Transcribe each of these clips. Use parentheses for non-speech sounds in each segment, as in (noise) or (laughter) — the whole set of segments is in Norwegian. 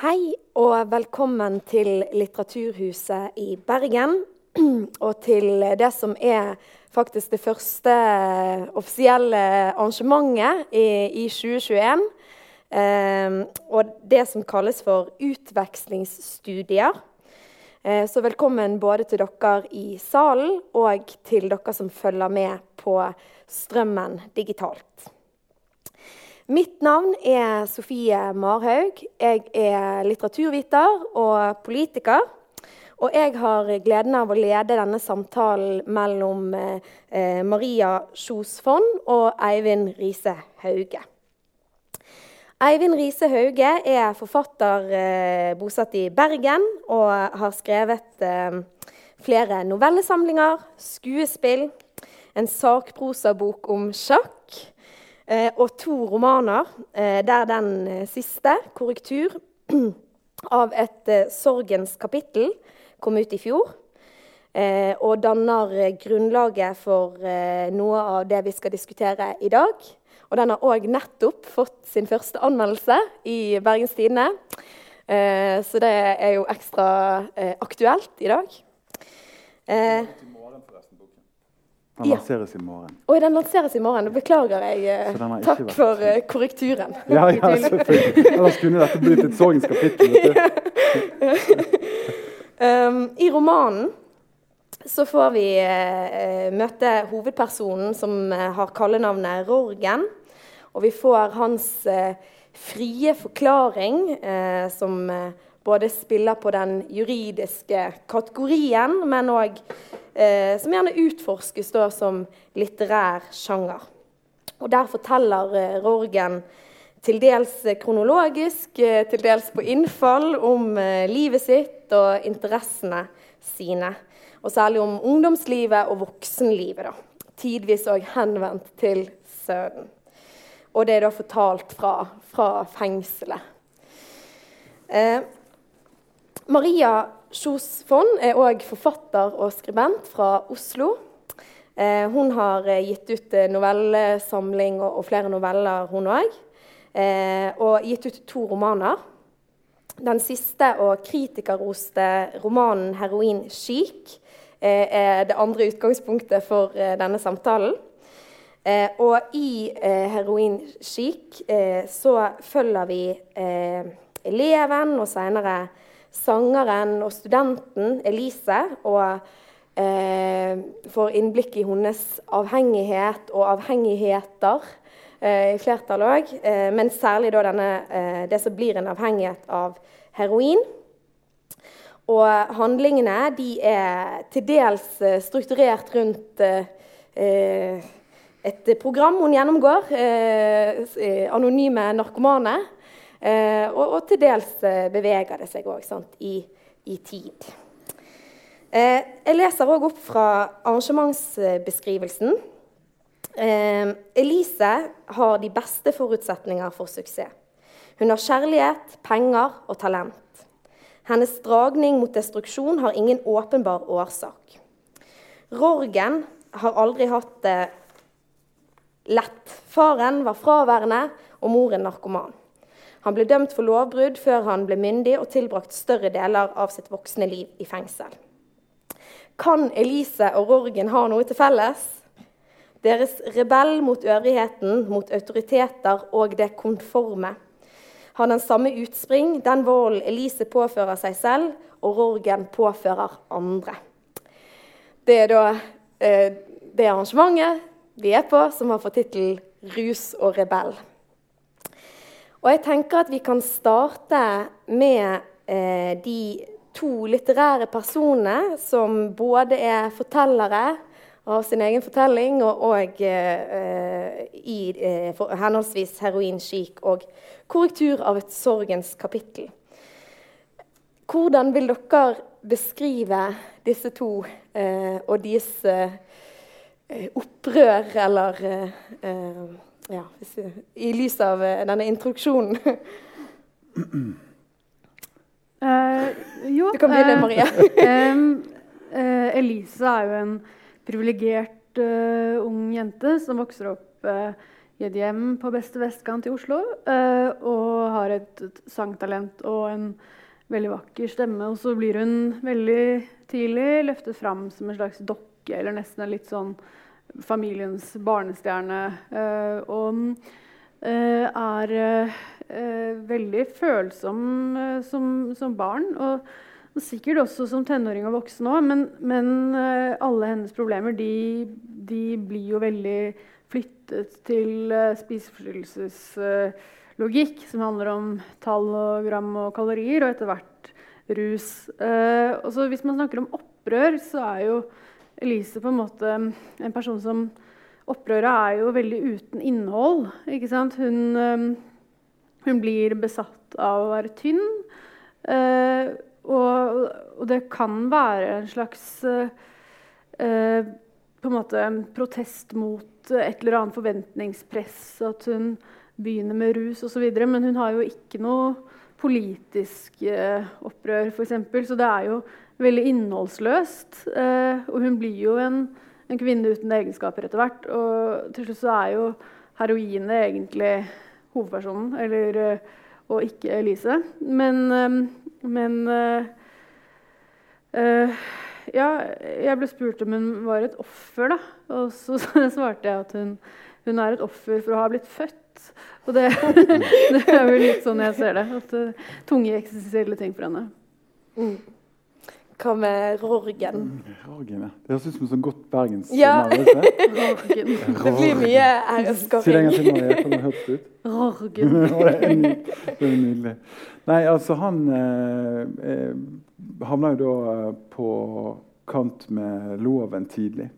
Hei og velkommen til Litteraturhuset i Bergen. (clears throat) Og til det som er faktisk det første offisielle arrangementet i, i 2021. Eh, og det som kalles for utvekslingsstudier. Eh, så velkommen både til dere i salen og til dere som følger med på strømmen digitalt. Mitt navn er Sofie Marhaug. Jeg er litteraturviter og politiker. Og jeg har gleden av å lede denne samtalen mellom eh, Maria Kjos Fonn og Eivind Riise Hauge. Eivind Riise Hauge er forfatter eh, bosatt i Bergen og har skrevet eh, flere novellesamlinger, skuespill, en sakprosabok om sjakk og to romaner, eh, der den eh, siste, 'Korrektur', (clears throat) av et sorgens kapittel, kom ut i fjor. og danner grunnlaget for noe av det vi skal diskutere i dag. Og den har òg nettopp fått sin første anmeldelse i Bergens Tidende. så det er jo ekstra aktuelt i dag. Den lanseres i morgen. Oi, den lanseres i morgen. Beklager jeg. Eh, takk for uh, korrekturen. (laughs) Ja, ja, selvfølgelig. Ellers kunne dette blitt et sorgens kapittel. (laughs) um, I romanen så får vi uh, møte hovedpersonen som uh, har kallenavnet Rorgen. Og vi får hans frie forklaring, som både spiller på den juridiske kategorien, men òg eh, som gjerne utforskes da, som litterær sjanger. Og Der forteller eh, Rorgen til dels kronologisk, eh, til dels på innfall, om eh, livet sitt og interessene sine. Og særlig om ungdomslivet og voksenlivet. da. Tidvis òg henvendt til sønnen. Og det er da fortalt fra, fra fengselet. Eh, Maria Kjos Fonn er òg forfatter og skribent fra Oslo. Eh, hun har eh, gitt ut eh, novellesamling og, flere noveller, hun òg. Og gitt ut to romaner. Den siste og kritikerroste romanen 'Heroin chic' er det andre utgangspunktet for denne samtalen. og i 'Heroin chic' så følger vi eleven og seinere sangeren og studenten Elise. og eh, får innblikk i hennes avhengighet og avhengigheter eh, i flertall òg. Eh, men særlig denne, eh, det som blir en avhengighet av heroin. Og handlingene er til dels eh, strukturert rundt eh, et program hun gjennomgår, anonyme narkomane. Eh, og, og, til dels eh, beveger det seg òg i, i, tid. Eh, jeg leser òg opp fra arrangementsbeskrivelsen. Elise har de beste forutsetninger for suksess. Hun har kjærlighet, penger og talent. Hennes dragning mot destruksjon har ingen åpenbar årsak. Rorgen har aldri hatt det lett. Faren var fraværende, og moren narkoman. Han ble dømt for lovbrudd før han ble myndig og tilbrakt større deler av sitt voksne liv i fengsel. Kan Elise og Rorgen ha noe til felles? Deres rebell mot øvrigheten, mot autoriteter og det konforme har den samme utspring, den volden Elise påfører seg selv, og Rorgen påfører andre. Det er da eh, det arrangementet vi er på, som har fått tittelen 'Rus og rebell'. Og jeg tenker at vi kan starte med eh, de to litterære personene som både er fortellere av sin egen fortelling og, og eh, i eh, for, henholdsvis heroinskik og korrektur av et sorgens kapittel. Hvordan vil dere beskrive disse to eh, og deres eh, opprør eller eh, ja, I lys av eh, denne introduksjonen. Uh, (clears throat) jo, du kan begynne, uh, Maria. (laughs) uh, Elise er jo en privilegert ung jente som vokser opp i et hjem på beste vestkant i Oslo. og har et, et sangtalent og en veldig vakker stemme. Og så blir hun veldig tidlig løftet fram som en slags dokke, eller nesten en litt sånn familiens barnestjerne. eh, og eh, er eh, veldig følsom som, som barn. Og, sikkert også som tenåring og voksen òg, men, men alle hennes problemer de, de blir jo veldig flyttet til spiseforstyrrelseslogikk, som handler om tall og gram og kalorier, og etter hvert rus. Og så hvis man snakker om opprør, så er jo Elise på en måte en person som Opprøret er jo veldig uten innhold. ikke sant? Hun, eh, hun blir besatt av å være tynn. eh, og, og det kan være en slags eh, eh, på en måte protest mot et eller annet forventningspress. At hun begynner med rus osv. Men hun har jo ikke noe politisk opprør, f.eks. Så det er jo veldig innholdsløst. Eh, og hun blir jo en, en kvinne uten egenskaper etter hvert. Og til slutt så er jo heroinet egentlig hovedpersonen, eller, eh, og ikke Elise. Men, eh, men eh, ja, jeg ble spurt om hun var et offer, da. Og så (laughs) svarte jeg at hun, hun er et offer for å ha blitt født. Og det, (laughs) det er vel litt sånn jeg ser det. At uh, tunge eksistensielle ting for henne. Mm. Hva med Rorgen? Rorgen, ja. Det høres ut som et sånt godt bergens Ja. navn. (laughs) Rorgen. Det blir mye Si det en gang til, Marie. Rorgen. (laughs) det er er nydelig. Nei, altså han eh, eh, havna jo da eh, på kant med loven tidlig.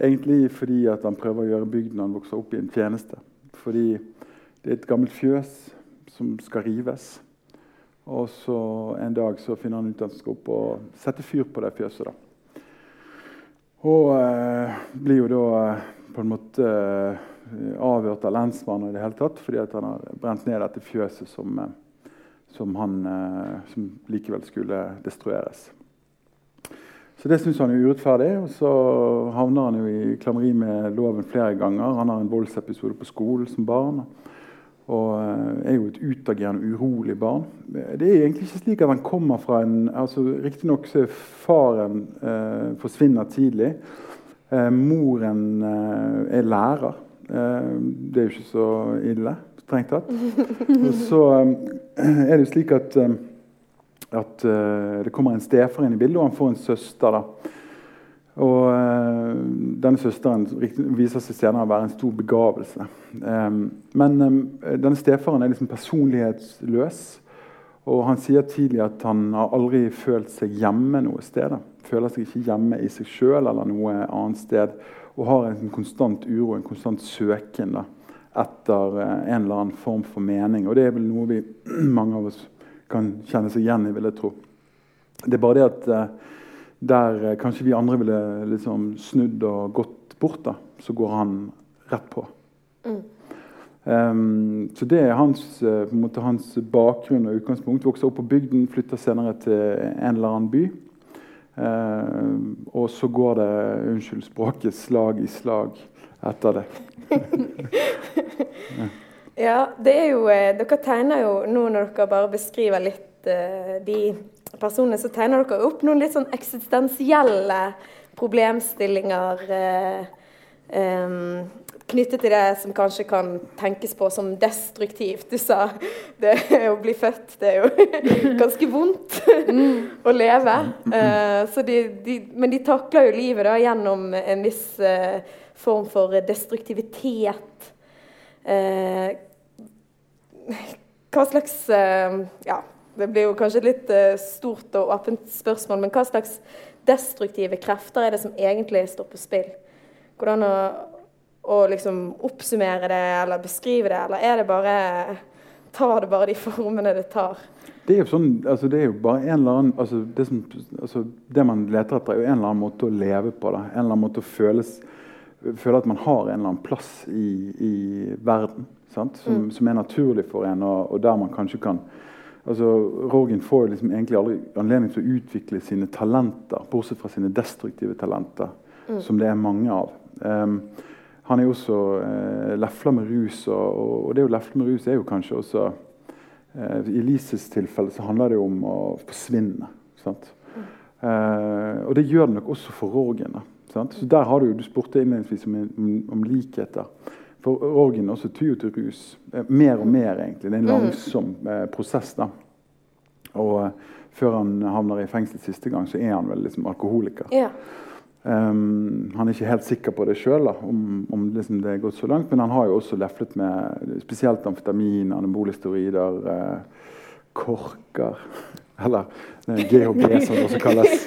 Egentlig fordi at han prøver å gjøre bygden han vokser opp i, en tjeneste. Fordi det er et gammelt fjøs som skal rives. Og så en dag så finner han ut at han skal opp og sette fyr på det fjøset. da. Og eh, blir jo da eh, på en måte eh, avhørt av lensmannen i det hele tatt, fordi at han har brent ned dette fjøset som, eh, som, han, eh, som likevel skulle destrueres. Så Det syns han er urettferdig, og så havner han jo i klammeri med loven flere ganger. Han har en voldsepisode på skolen som barn. Eh, er jo et utagerende, urolig barn. Det er egentlig ikke slik at han kommer fra en altså Riktignok så er faren eh, forsvinner tidlig. Eh, moren eh, er lærer. Eh, det er jo ikke så ille, strengt tatt. (laughs) Og så eh, er det jo slik at, at det kommer en stefar inn i bildet, og han får en søster. da. Og eh, denne søsteren viser seg senere å være en stor begavelse. Men denne stefaren er liksom personlighetsløs. Og han sier tidlig at han har aldri følt seg hjemme noe sted. Føler seg ikke hjemme i seg sjøl eller noe annet sted. Og har en sånn konstant uro, en konstant søken da, etter eh, en eller annen form for mening. Og det er vel noe vi (clears throat) mange av oss kan kjenne seg igjen i, vil jeg tro. Det er bare det at eh, der eh, kanskje vi andre ville liksom snudd og gått bort, da, så går han rett på. Mm. Um, så det er hans, eh, måte hans bakgrunn og utgangspunkt. Vokser opp på bygden, flytter senere til en eller annen by. Uh, og så går det unnskyld språket, slag i slag etter det. (laughs) Ja, det er jo eh, Dere tegner jo nå når dere bare beskriver litt eh, de personene, så tegner dere opp noen litt sånn eksistensielle problemstillinger eh, eh, knyttet til det som kanskje kan tenkes på som destruktivt. Du sa det å bli født, det er jo (laughs) ganske vondt (laughs) å leve. Eh, så de, de, men de takler jo livet da gjennom en viss eh, form for destruktivitet. Eh, hva slags eh, Ja, det blir jo kanskje litt eh, stort og åpent spørsmål, men hva slags destruktive krefter er det som egentlig står på spill? Hvordan å, å liksom oppsummere det eller beskrive det, eller er det bare Tar det bare de (laughs) formene det tar? Det er jo sånn, altså det er jo bare en eller annen altså det, som, altså det man leter etter, er jo en eller annen måte å leve på. Da. En eller annen måte å føles, føle at man har en eller annen plass i, i verden. Sant? Som, som er naturlig for en, og, og der man kanskje kan altså Rogan får liksom egentlig aldri anledning til å utvikle sine talenter, bortsett fra sine destruktive talenter, som det er mange av. Um, han er jo også eh, lefla med rus, og, og, det å lefle med rus er jo kanskje også eh, I Lises tilfelle så handler det om å forsvinne. sant? Eh, og det gjør det nok også for Rogen. da, sant? Så der har Du du spurte innledningsvis om, om, om likheter. For orgen også tyr til rus. Eh, mer og mer, egentlig. Det er en langsom eh, prosess. da. Og eh, før han havner i fengsel siste gang, så er han vel liksom alkoholiker. Ja. Um, han er ikke helt sikker på det sjøl, om, om liksom det er gått så langt. Men han har jo også leflet med spesielt amfetamin, anabolisteroider, eh, korker Eller eh, GHB, som det også kalles. (laughs)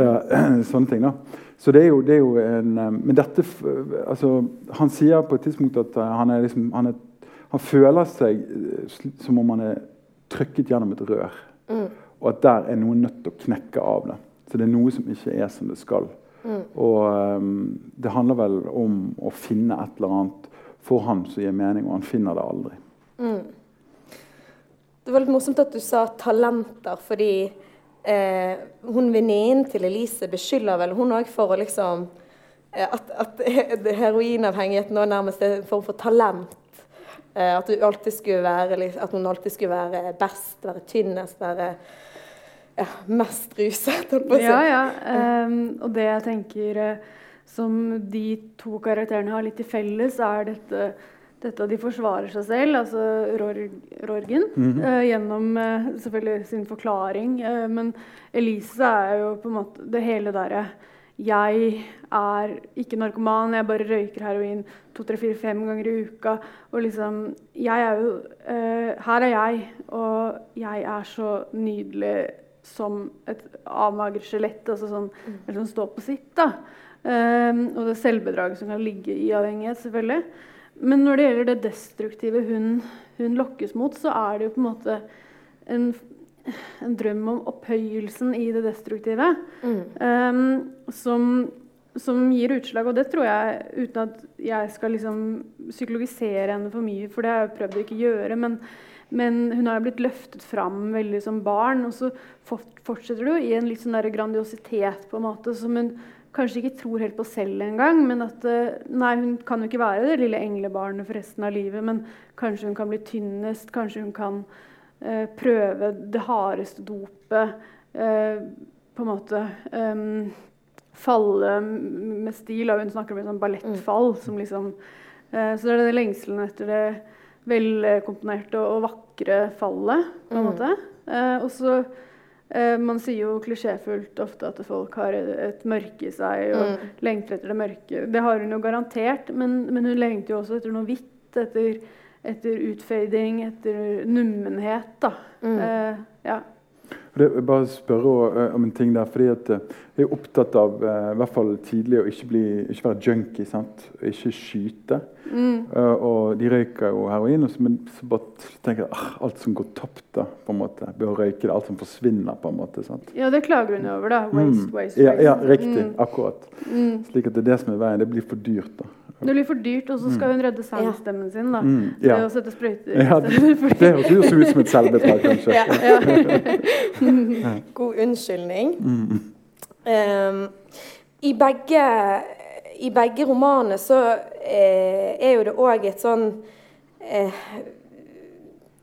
Ja, (clears throat) sånne ting. da. Så det er jo, det er jo en eh, Men dette altså, Han sier på et tidspunkt at eh, han, er liksom, han, er, han føler seg eh, som om han er trykket gjennom et rør. Og at der er noe nødt til å knekke av det. Så det er noe som ikke er som det skal. Og um, det handler vel om å finne et eller annet for han som gir mening, og han finner det aldri. Det var litt morsomt at du sa talenter, fordi eh, hun venninnen til Elise beskylder vel hun òg for å liksom eh, At, at (laughs) heroinavhengigheten nå nærmest er en form for talent. Eh, at, være, at hun alltid skulle være best, være tynnest, være ja, mest ruset. Ja, ja. Um, og det jeg tenker eh, som de to karakterene har litt til felles, er dette, dette og de forsvarer seg selv, altså Rorg, Rorgen, eh, gjennom eh, selvfølgelig sin forklaring. eh, men Elise er jo på en måte det hele derre jeg er ikke narkoman, jeg bare røyker heroin to, tre, fire, fem ganger i uka. Og liksom Jeg er jo eh, Her er jeg, og jeg er så nydelig som et avmagret skjelett. Altså sånn, eller som står på sitt. da. Og det selvbedraget som kan ligge i avhengighet, selvfølgelig. Men når det gjelder det destruktive hun, hun lokkes mot, så er det jo på en måte en, en drøm om opphøyelsen i det destruktive. ehm, som, som gir utslag. Og det tror jeg, uten at jeg skal liksom psykologisere henne for mye, for det har jeg prøvd å ikke gjøre. men men hun har jo blitt løftet fram veldig som barn, og så fortsetter det jo i en litt sånn der grandiositet på en måte, som hun kanskje ikke tror helt på selv engang. Men at eh, nei, hun kan jo ikke være det lille englebarnet for resten av livet, men kanskje hun kan bli tynnest, kanskje hun kan eh, prøve det hardeste dopet. eh, på en måte eh, falle med stil. Og hun snakker om et sånn ballettfall. som liksom eh, Så det er den lengselen etter det velkomponerte og, og vakre fallet, på en måte. Eh, og så Man sier jo klisjéfullt ofte at folk har et, mørke i seg og lengter etter det mørke. Det har hun jo garantert, men, men hun lengter jo også etter noe hvitt. Etter, etter utfading, etter nummenhet, da. Eh, ja. Det, jeg bare spørre eh, om en ting der. fordi at Jeg er opptatt av eh, i hvert fall tidlig å ikke, bli, ikke være junkie. sant? Ikke skyte. Eh, og de røyker jo heroin, og så, men så bare tenker jeg ah, alt som går tapt da, på en måte, ved å røyke det. Alt som forsvinner. på en måte, sant? ja, det klager hun over, da. Waste, waste, Mm. Ja, waste. ja, riktig. Akkurat. Slik at det er det som er veien. Det blir for dyrt. da. Det blir for dyrt, og så skal hun redde sangstemmen sin. da. Mm, ja. Det å sette sprøyter Ja, det, det høres jo ut som et selvbedrag, kanskje. (laughs) (laughs) God unnskyldning. Um, i, begge, I begge romanene så eh, er jo det òg et sånn eh,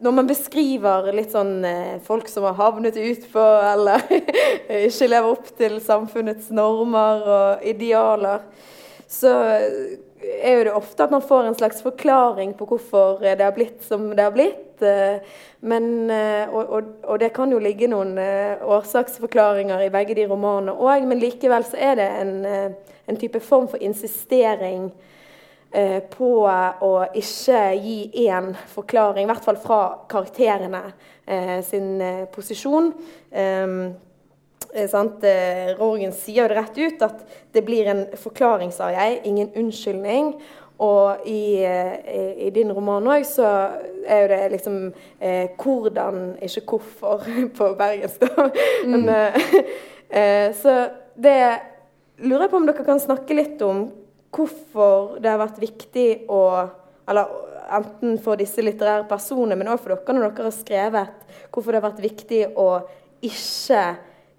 Når man beskriver litt sånn eh, folk som har havnet utpå, eller (laughs) ikke lever opp til samfunnets normer og idealer, så er jo det ofte at man får en slags forklaring på hvorfor det har blitt som det har blitt. eh, Men, eh, og, og, og det kan jo ligge noen eh, årsaksforklaringer i begge de romanene òg, men likevel så er det en, eh, en type form for insistering eh, på å ikke gi én forklaring, i hvert fall fra karakterene eh, sin eh, posisjon. Eh, sant? Eh, Rorgen sier det rett ut at det blir en forklaring, sa jeg, ingen unnskyldning. Og i, eh, i, i din roman òg så er jo det liksom eh, hvordan, ikke hvorfor, (laughs) på bergensk. da. Men, eh, (laughs) eh, så det lurer jeg på om dere kan snakke litt om hvorfor det har vært viktig å Eller enten for disse litterære personene, men òg for dere når dere har skrevet, hvorfor det har vært viktig å ikke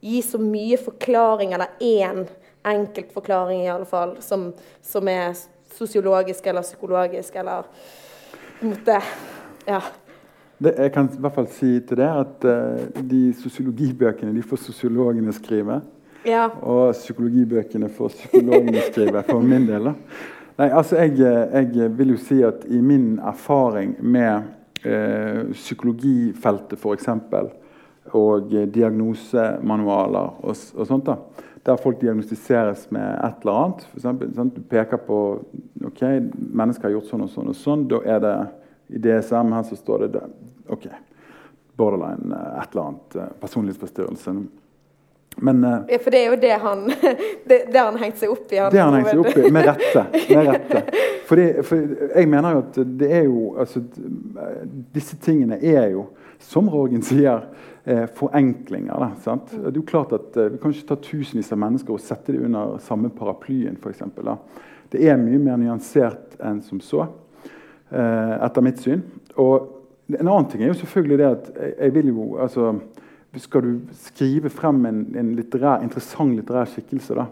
gi så mye forklaring, eller én enkeltforklaring i alle fall, som, som er sosiologisk eller psykologisk eller på en måte Ja. Det, jeg kan i hvert fall si til det at uh, de sosiologibøkene de får sosiologene skrive. Ja. Og psykologibøkene får psykologene skrive, for min del. da. Nei, altså jeg, jeg, vil jo si at i min erfaring med uh, psykologifeltet f.eks. og diagnosemanualer og, og, sånt da, der folk diagnostiseres med et eller annet. For eksempel, sant? Du peker på ok, mennesker har gjort sånn og sånn og sånn. Da er det i DSM her så står det, det ok, borderline eh, et eller annet. Eh, personlighetsforstyrrelse. Men, ja, for det er jo det han (laughs) det, det han hengte seg opp i. det har han hengt seg opp i, med rette. Med rette. (laughs) Fordi, for jeg mener jo at det er jo altså, Disse tingene er jo, som Rorgen sier, eh, forenklinger. Da, sant? Det er jo klart at eh, Vi kan ikke ta tusenvis av mennesker og sette dem under samme paraplyen. For eksempel, da. Det er mye mer nyansert enn som så, eh, etter mitt syn. Og en annen ting er jo selvfølgelig det at jeg, jeg vil jo altså, skal du skrive frem en, en litterær, interessant litterær skikkelse, da,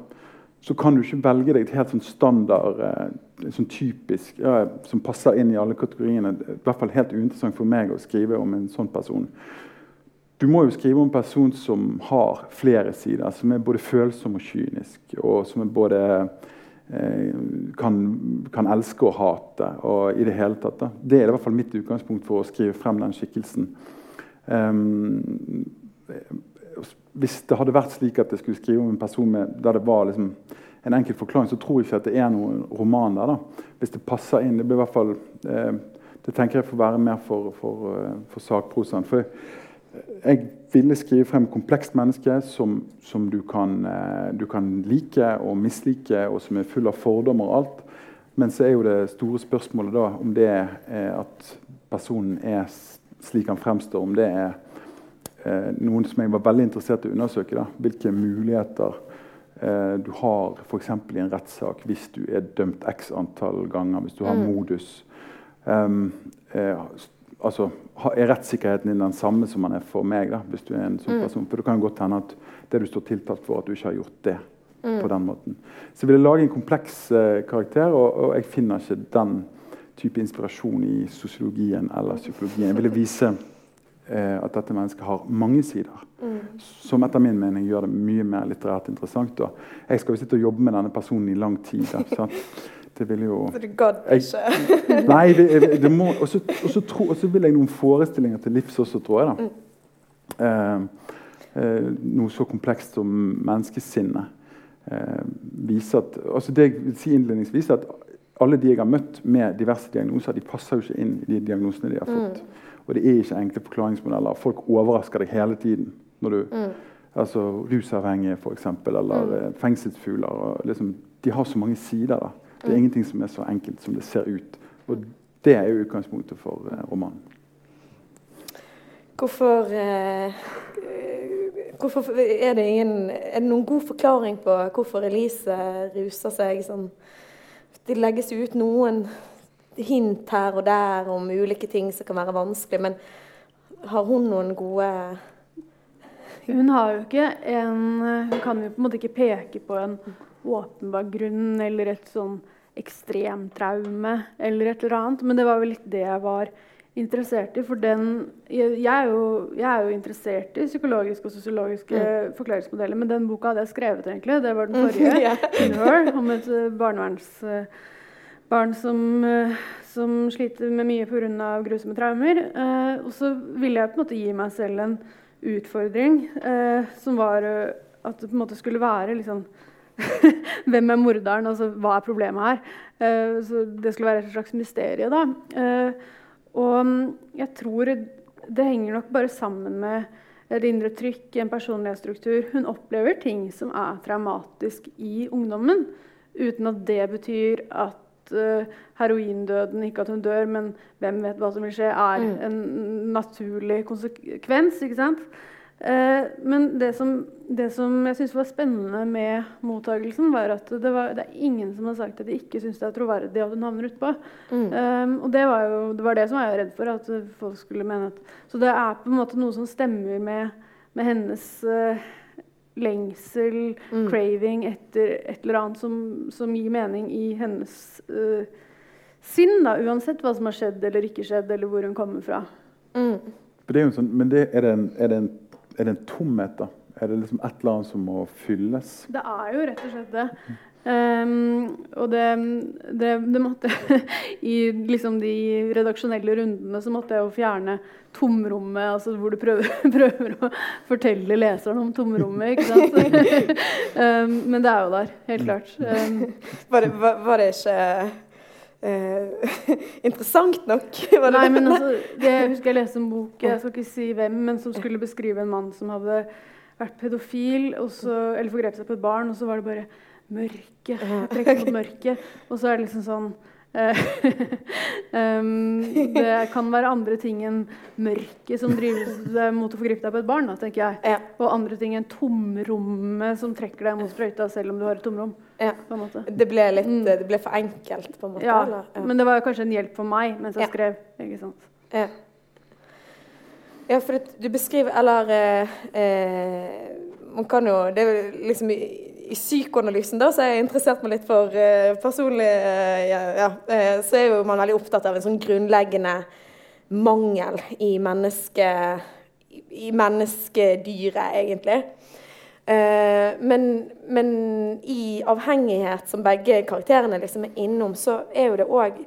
så kan du ikke velge deg et helt sånn standard, eh, sånn typisk, ja, som passer inn i alle kategoriene. I hvert fall helt uinteressant for meg å skrive om en sånn person. Du må jo skrive om en person som har flere sider, som er både følsom og kynisk. Og som både eh, kan, kan, elske og hate. og i Det hele tatt. Da. Det er i hvert fall mitt utgangspunkt for å skrive frem den skikkelsen. Um, hvis det hadde vært slik at jeg skulle skrive om en person med, der det var liksom en enkel forklaring, så tror jeg ikke at det er noen roman der. da. Hvis det passer inn. Det blir i hvert fall, eh, det tenker jeg får være mer for, for, eh, for sakprosaen. For jeg ville skrive frem komplekst menneske som, som du, kan, eh, du, kan, like og mislike, og som er full av fordommer og alt. Men så er jo det store spørsmålet da om det er at personen er slik han fremstår, om det er noen som jeg var veldig interessert i å undersøke. Da. Hvilke muligheter eh, du har f.eks. i en rettssak hvis du er dømt x antall ganger, hvis du har mm. modus. Um, eh, altså, Er rettssikkerheten din den samme som den er for meg? da, hvis du er en sånn mm. person? For det kan godt hende at det du står tiltalt for, at du ikke har gjort det. Mm. på den måten. Så jeg ville lage en kompleks eh, karakter, og, og jeg finner ikke den type inspirasjon i sosiologien eller psykologien. Jeg ville vise eh, at dette mennesket har mange sider. Mm. Som etter min mening gjør det mye mer litterært interessant. Og jeg skal jo sitte og jobbe med denne personen i lang tid. (laughs) Det jo Så du gadd ikke? (laughs) Nei, det, det må Og så vil jeg noen forestillinger til livs også, tror jeg. da. Mm. Eh, eh, noe så komplekst som menneskesinnet. Eh, viser at, altså det jeg vil si innledningsvis at alle de jeg har møtt med diverse diagnoser, de passer jo ikke inn i de diagnosene de har fått. Mm. Og det er ikke enkle forklaringsmodeller. Folk overrasker deg hele tiden. når du, mm. altså Rusavhengige, f.eks., eller mm. Eh, fengselsfugler. Liksom, de har så mange sider. da. Det er mm. ingenting som er så enkelt som det ser ut. Og det er jo utgangspunktet for uh, romanen. Hvorfor, eh, hvorfor er, det ingen, er det noen god forklaring på hvorfor Elise ruser seg sånn? Det legges ut noen hint her og der om ulike ting som kan være vanskelig, men har hun noen gode Hun har jo ikke en Hun kan jo på en måte ikke peke på en åpenbar grunn eller et sånn ekstremtraume eller et eller annet, men det var vel litt det jeg var interessert i. For den Jeg, jeg, er, jo, jeg er, jo, interessert i psykologiske og sosiologiske mm. forklaringsmodeller, men den boka hadde jeg skrevet, egentlig. Det var den mm, (laughs) forrige. yeah. om et eh, barnevernsbarn som, eh, som sliter med mye pga. grusomme traumer. Eh, og så ville jeg på en måte gi meg selv en utfordring som var at det på en måte skulle være liksom (laughs) Hvem er morderen? Altså, hva er problemet her? Så det skulle være et slags mysterium. da. Og mm, jeg tror det henger nok bare sammen med et indre trykk, en personlighetsstruktur. Hun opplever ting som er traumatisk i ungdommen, uten at det betyr at uh, heroindøden, ikke at hun dør, men hvem vet hva som vil skje, er mm. en naturlig konsekvens. ikke sant? Uh, men det som, det som jeg syns var spennende med mottagelsen, var at det, var, det, er ingen som har sagt at de ikke syns det er troverdig at hun havner utpå. Mm. Um, og det var jo det, var det som jeg var redd for, at folk skulle mene at Så det er på en måte noe som stemmer med, med hennes uh, lengsel, Mm. craving etter et eller annet som, som gir mening i hennes uh, sinn, da, uansett hva som har skjedd eller ikke skjedd, eller hvor hun kommer fra. Mm. Det er jo sånn, men det, er, det en, er, det en, er det en tomhet, da? Er det liksom et eller annet som må fylles? Det er jo rett og slett det. Ehm, og det, det, det måtte (laughs) I liksom de redaksjonelle rundene så måtte jeg jo fjerne tomrommet, altså hvor du prøver, (laughs) prøver å fortelle leseren om tomrommet. ikke sant? um, (laughs) men det er jo der, helt klart. Um, Var, det, var, var det ikke eh, interessant nok? Nei, men altså, det, Jeg husker jeg leste en bok, jeg skal ikke si hvem, men som skulle beskrive en mann som hadde vært pedofil, så, eller forgrep seg på et barn, og så var det bare mørke. Jeg trekker mot mørket. Og så er det liksom sånn (laughs) um, Det kan være andre ting enn mørket som driver deg mot å forgripe deg på et barn, da, tenker jeg. Ja. Og andre ting enn tomrommet som trekker deg mot sprøyta, selv om du har et tomrom. Ja. Det ble litt Mm. Det ble for enkelt, på en måte? Ja, eller? Ja. men det var kanskje en hjelp for meg mens jeg skrev. ikke sant? Ja. ja, for du beskriver Eller eh, eh, Man kan jo Det er liksom i, psykoanalysen da, så har jeg interessert meg litt for uh, personlig eh, ja, ja, eh, Så er jo man veldig opptatt av en sånn grunnleggende mangel i menneske i menneskedyret, egentlig. Men, men i avhengighet, som begge karakterene liksom er innom, så er jo det òg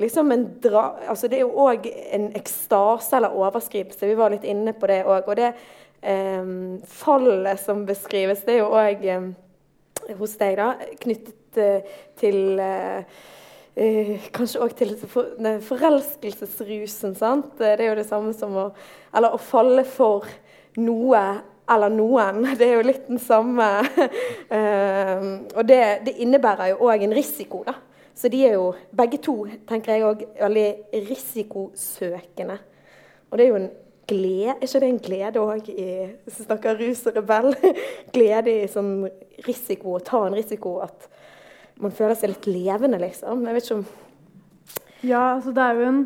liksom en dra... Altså det er jo òg en ekstase eller overskrivelse. Vi var litt inne på det òg. Og det fallet som beskrives, det er jo òg eh, hos deg, da, knyttet eh, til eh, kanskje òg til for, den forelskelsesrusen. sant? Det er jo det samme som å Eller å falle for noe eller noen. (laughs) Det er jo litt den samme uh, (laughs) Og det, det innebærer jo òg en risiko, da. Så de er jo begge to, tenker jeg òg, veldig risikosøkende. Og det er jo en glede Er ikke det en glede òg i Hvis vi snakker rus og rebell? (laughs) glede i sånn risiko, å ta en risiko, at man føler seg litt levende, liksom. Jeg vet ikke om Ja, altså det er jo en,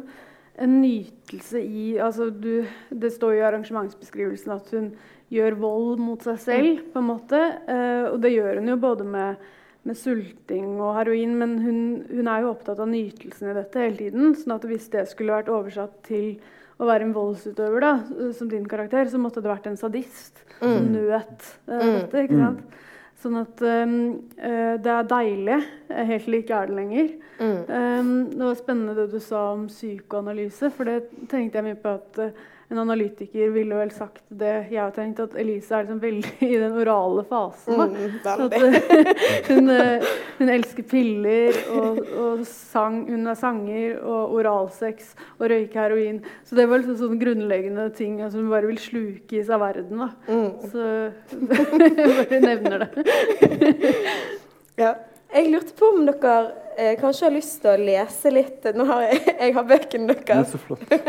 en nytelse i altså du, Det står jo i arrangementsbeskrivelsen at hun gjør vold mot seg selv, på en måte. Eh, og det gjør hun jo både med, med sulting og heroin, men hun, hun er jo opptatt av nytelsen i dette hele tiden. sånn at hvis det skulle vært oversatt til å være en voldsutøver, da, som din karakter, så måtte det vært en sadist som nøt uh, dette. ikke sant? Sånn at um, eh, det er deilig, eh, helt til det ikke er det lenger. Um, det var spennende det du sa om psykoanalyse, for det tenkte jeg mye på at eh, en analytiker ville vel sagt det jeg har tenkt, at Elise er liksom veldig (laughs) i den orale fasen. Mm, at, (laughs) hun, eh, hun elsker piller, og, og sang, hun er sanger, og oralsex og røyke heroin. Så det var liksom sånne grunnleggende ting altså hun bare vil sluke i seg verden. Da. Mm. Så jeg (laughs) bare nevner det. Ja. Jeg lurte på om dere eh, kanskje har lyst til å lese litt Nå har jeg, (laughs) jeg har bøkene er deres. så flott. (laughs)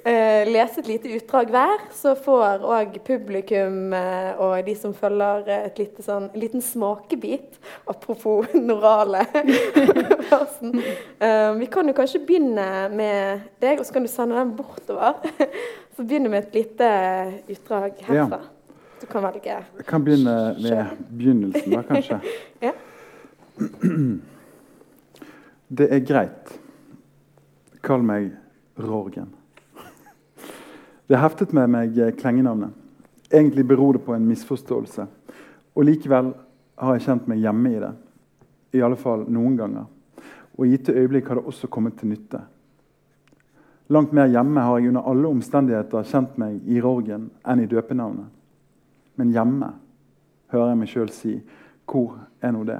Eh, lese et lite utdrag hver, så får òg publikum eh, og de som følger, eh, et lite sånn, en liten smakebit. Apropos (laughs) den orale fasen. Eh, vi kan jo kanskje begynne med deg, og så kan du sende den bortover. Så begynner vi med et lite utdrag herfra. Du kan velge. Jeg kan begynne med begynnelsen, da, kanskje. Ja. Det er greit. Kall meg Rorgen. Det er heftet med meg klengenavnet. Egentlig beror det på en misforståelse. Og likevel har jeg kjent meg hjemme i det. I alle fall noen ganger. Og i gitte øyeblikk har det også kommet til nytte. Langt mer hjemme har jeg under alle omstendigheter kjent meg i Rorgen enn i døpenavnet. Men hjemme, hører jeg meg sjøl si, hvor er nå det?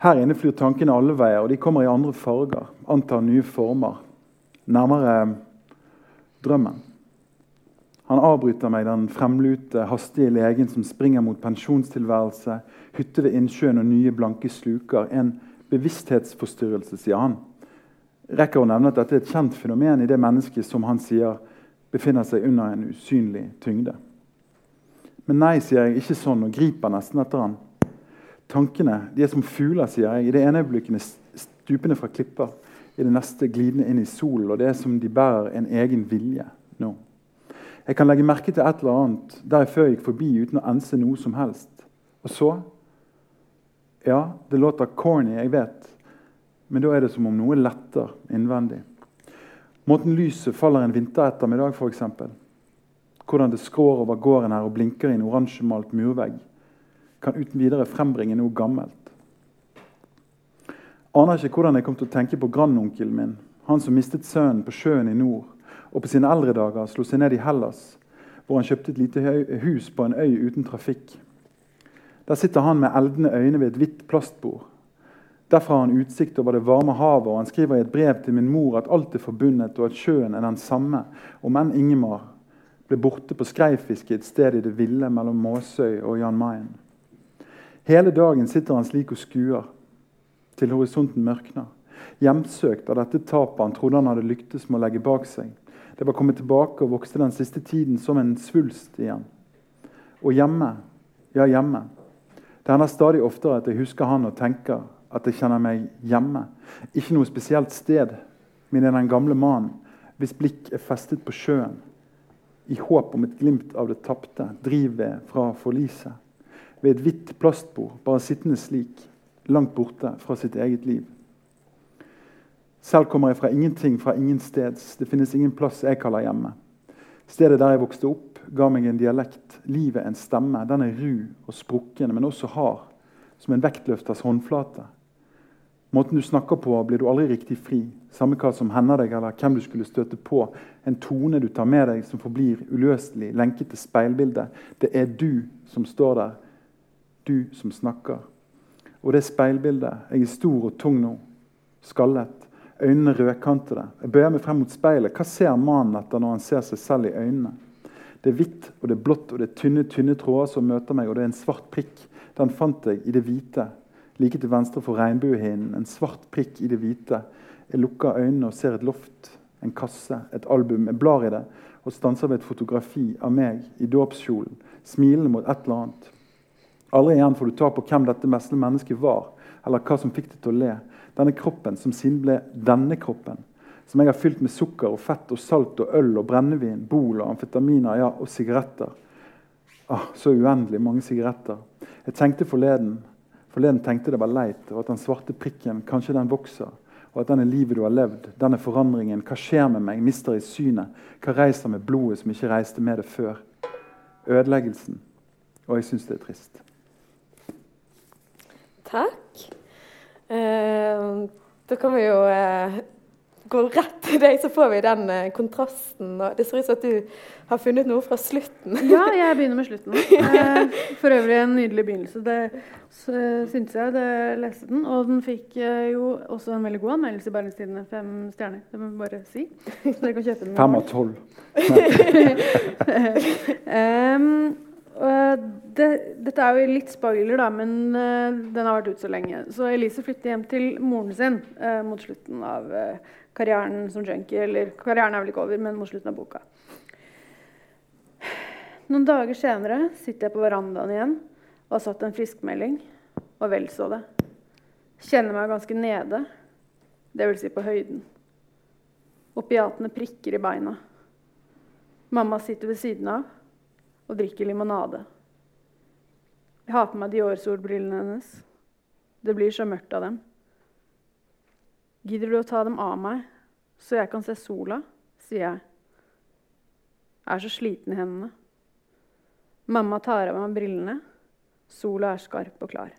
Her inne flyr tankene alle veier, og de kommer i andre farger, antar nye former. Nærmere drømmen. Han avbryter meg, den fremlute, hastige legen som springer mot pensjonstilværelse, hytte ved innsjøen og nye, blanke sluker. En bevissthetsforstyrrelse, sier han. Rekker å nevne at dette er et kjent fenomen i det mennesket som han sier befinner seg under en usynlig tyngde. Men nei, sier jeg, ikke sånn, og griper nesten etter han. Tankene de er som fugler, sier jeg. I det ene øyeblikket stupende fra klipper, i det neste glidende inn i solen. Og det er som de bærer en egen vilje nå. Jeg kan legge merke til et eller annet der jeg før gikk forbi uten å ense noe som helst. Og så Ja, det låter corny, jeg vet, men da er det som om noe letter innvendig. Måten lyset faller en vinterettermiddag, f.eks. Hvordan det skrår over gården her og blinker i en oransjemalt murvegg, kan uten videre frembringe noe gammelt. Aner ikke hvordan jeg kom til å tenke på grandonkelen min, han som mistet sønnen på sjøen i nord, og på sine eldre dager slo seg ned i Hellas, hvor han kjøpte et lite hus på en øy uten trafikk. Der sitter han med eldende øyne ved et hvitt plastbord. Derfra har han utsikt over det varme havet, og han skriver i et brev til min mor at alt er forbundet, og at sjøen er den samme, om enn Ingemar ble borte på skreifiske et sted i det ville mellom Måsøy og Jan Mayen. Hele dagen sitter han slik og skuer, til horisonten mørkner. Hjemsøkt av dette tapet han trodde han hadde lyktes med å legge bak seg. Det var kommet tilbake og vokste den siste tiden som en svulst igjen. Og hjemme, ja, hjemme. Det hender stadig oftere at jeg husker han og tenker at jeg kjenner meg hjemme. Ikke noe spesielt sted, men i den gamle mannen hvis blikk er festet på sjøen i håp om et glimt av det tapte, drivved fra forliset. Ved et hvitt plastbord, bare sittende slik, langt borte fra sitt eget liv. Selv kommer jeg fra ingenting, fra ingen steds. Det finnes ingen plass jeg kaller hjemme. Stedet der jeg vokste opp, ga meg en dialekt. Livet en stemme. Den er ru og sprukken, men også hard, som en vektløfters håndflate. Måten du snakker på, blir du aldri riktig fri. Samme hva som hender deg, eller hvem du skulle støte på. En tone du tar med deg, som forblir uløselig, lenket til speilbildet. Det er du som står der. Du som snakker. Og det speilbildet Jeg er stor og tung nå. Skallet. Øynene rødkantede. Jeg bøyer meg frem mot speilet. Hva ser mannen etter når han ser seg selv i øynene? Det er hvitt og det er blått og det er tynne tynne tråder som møter meg, og det er en svart prikk. Den fant jeg i det hvite Like til venstre for regnbuehinnen, en svart prikk i det hvite. Jeg lukker øynene og ser et loft, en kasse, et album. Jeg blar i det og stanser ved et fotografi av meg i dåpskjolen, smilende mot et eller annet. Aldri igjen får du ta på hvem dette mesle mennesket var, eller hva som fikk det til å le. Denne kroppen som siden ble denne kroppen, som jeg har fylt med sukker og fett og salt og øl og brennevin, bol og amfetaminer ja, og sigaretter. Ah, så uendelig mange sigaretter. Jeg tenkte forleden Forleden tenkte det var leit, og at den svarte prikken kanskje den vokser. Og at den er livet du har levd, den er forandringen. Hva skjer med meg? Mister i synet? Hva reiser med blodet som ikke reiste med det før? Ødeleggelsen. Og jeg syns det er trist. Takk. Eh, da kan vi jo eh, gå rett til deg, så får vi den eh, kontrasten. det ser ut som at du har funnet noe fra slutten. ja, jeg begynner med slutten. (laughs) Eh, for øvrig en nydelig begynnelse. Det syntes jeg da jeg leste den. Og den fikk eh, jo også en veldig god anmeldelse i Bergenstidene. Fem stjerner. Det må jeg bare si. Så dere kan kjøpe den. Fem av tolv. (laughs) um, det, dette er jo litt spoiler, da, men uh, den har vært ute så lenge. Så Elise flytter hjem til moren sin uh, mot slutten av uh, karrieren som junkie. Eller karrieren er vel ikke over, men mot slutten av boka. Noen dager senere sitter jeg på verandaen igjen og har satt en friskmelding, og vel så det. Kjenner meg ganske nede, dvs. Si på høyden. Opiatene prikker i beina. Mamma sitter ved siden av og drikker limonade. Jeg har på meg Dior-solbrillene hennes. Det blir så mørkt av dem. Gidder du å ta dem av meg, så jeg kan se sola? sier jeg. Jeg er så sliten i hendene. Mamma tar av meg brillene. Sola er skarp og klar.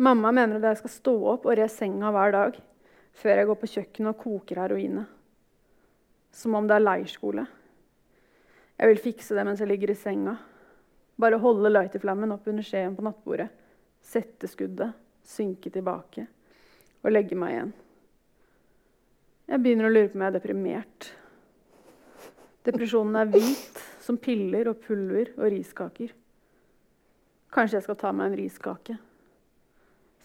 Mamma mener at jeg skal stå opp og re senga hver dag før jeg går på kjøkkenet og koker heroinet. Som om det er leirskole. Jeg vil fikse det mens jeg ligger i senga. Bare holde lighterflammen opp under skjeen på nattbordet. Sette skuddet, synke tilbake og legge meg igjen. Jeg begynner å lure på om jeg er deprimert. Depresjonen er hvit som piller og pulver og riskaker. Kanskje jeg skal ta meg en riskake.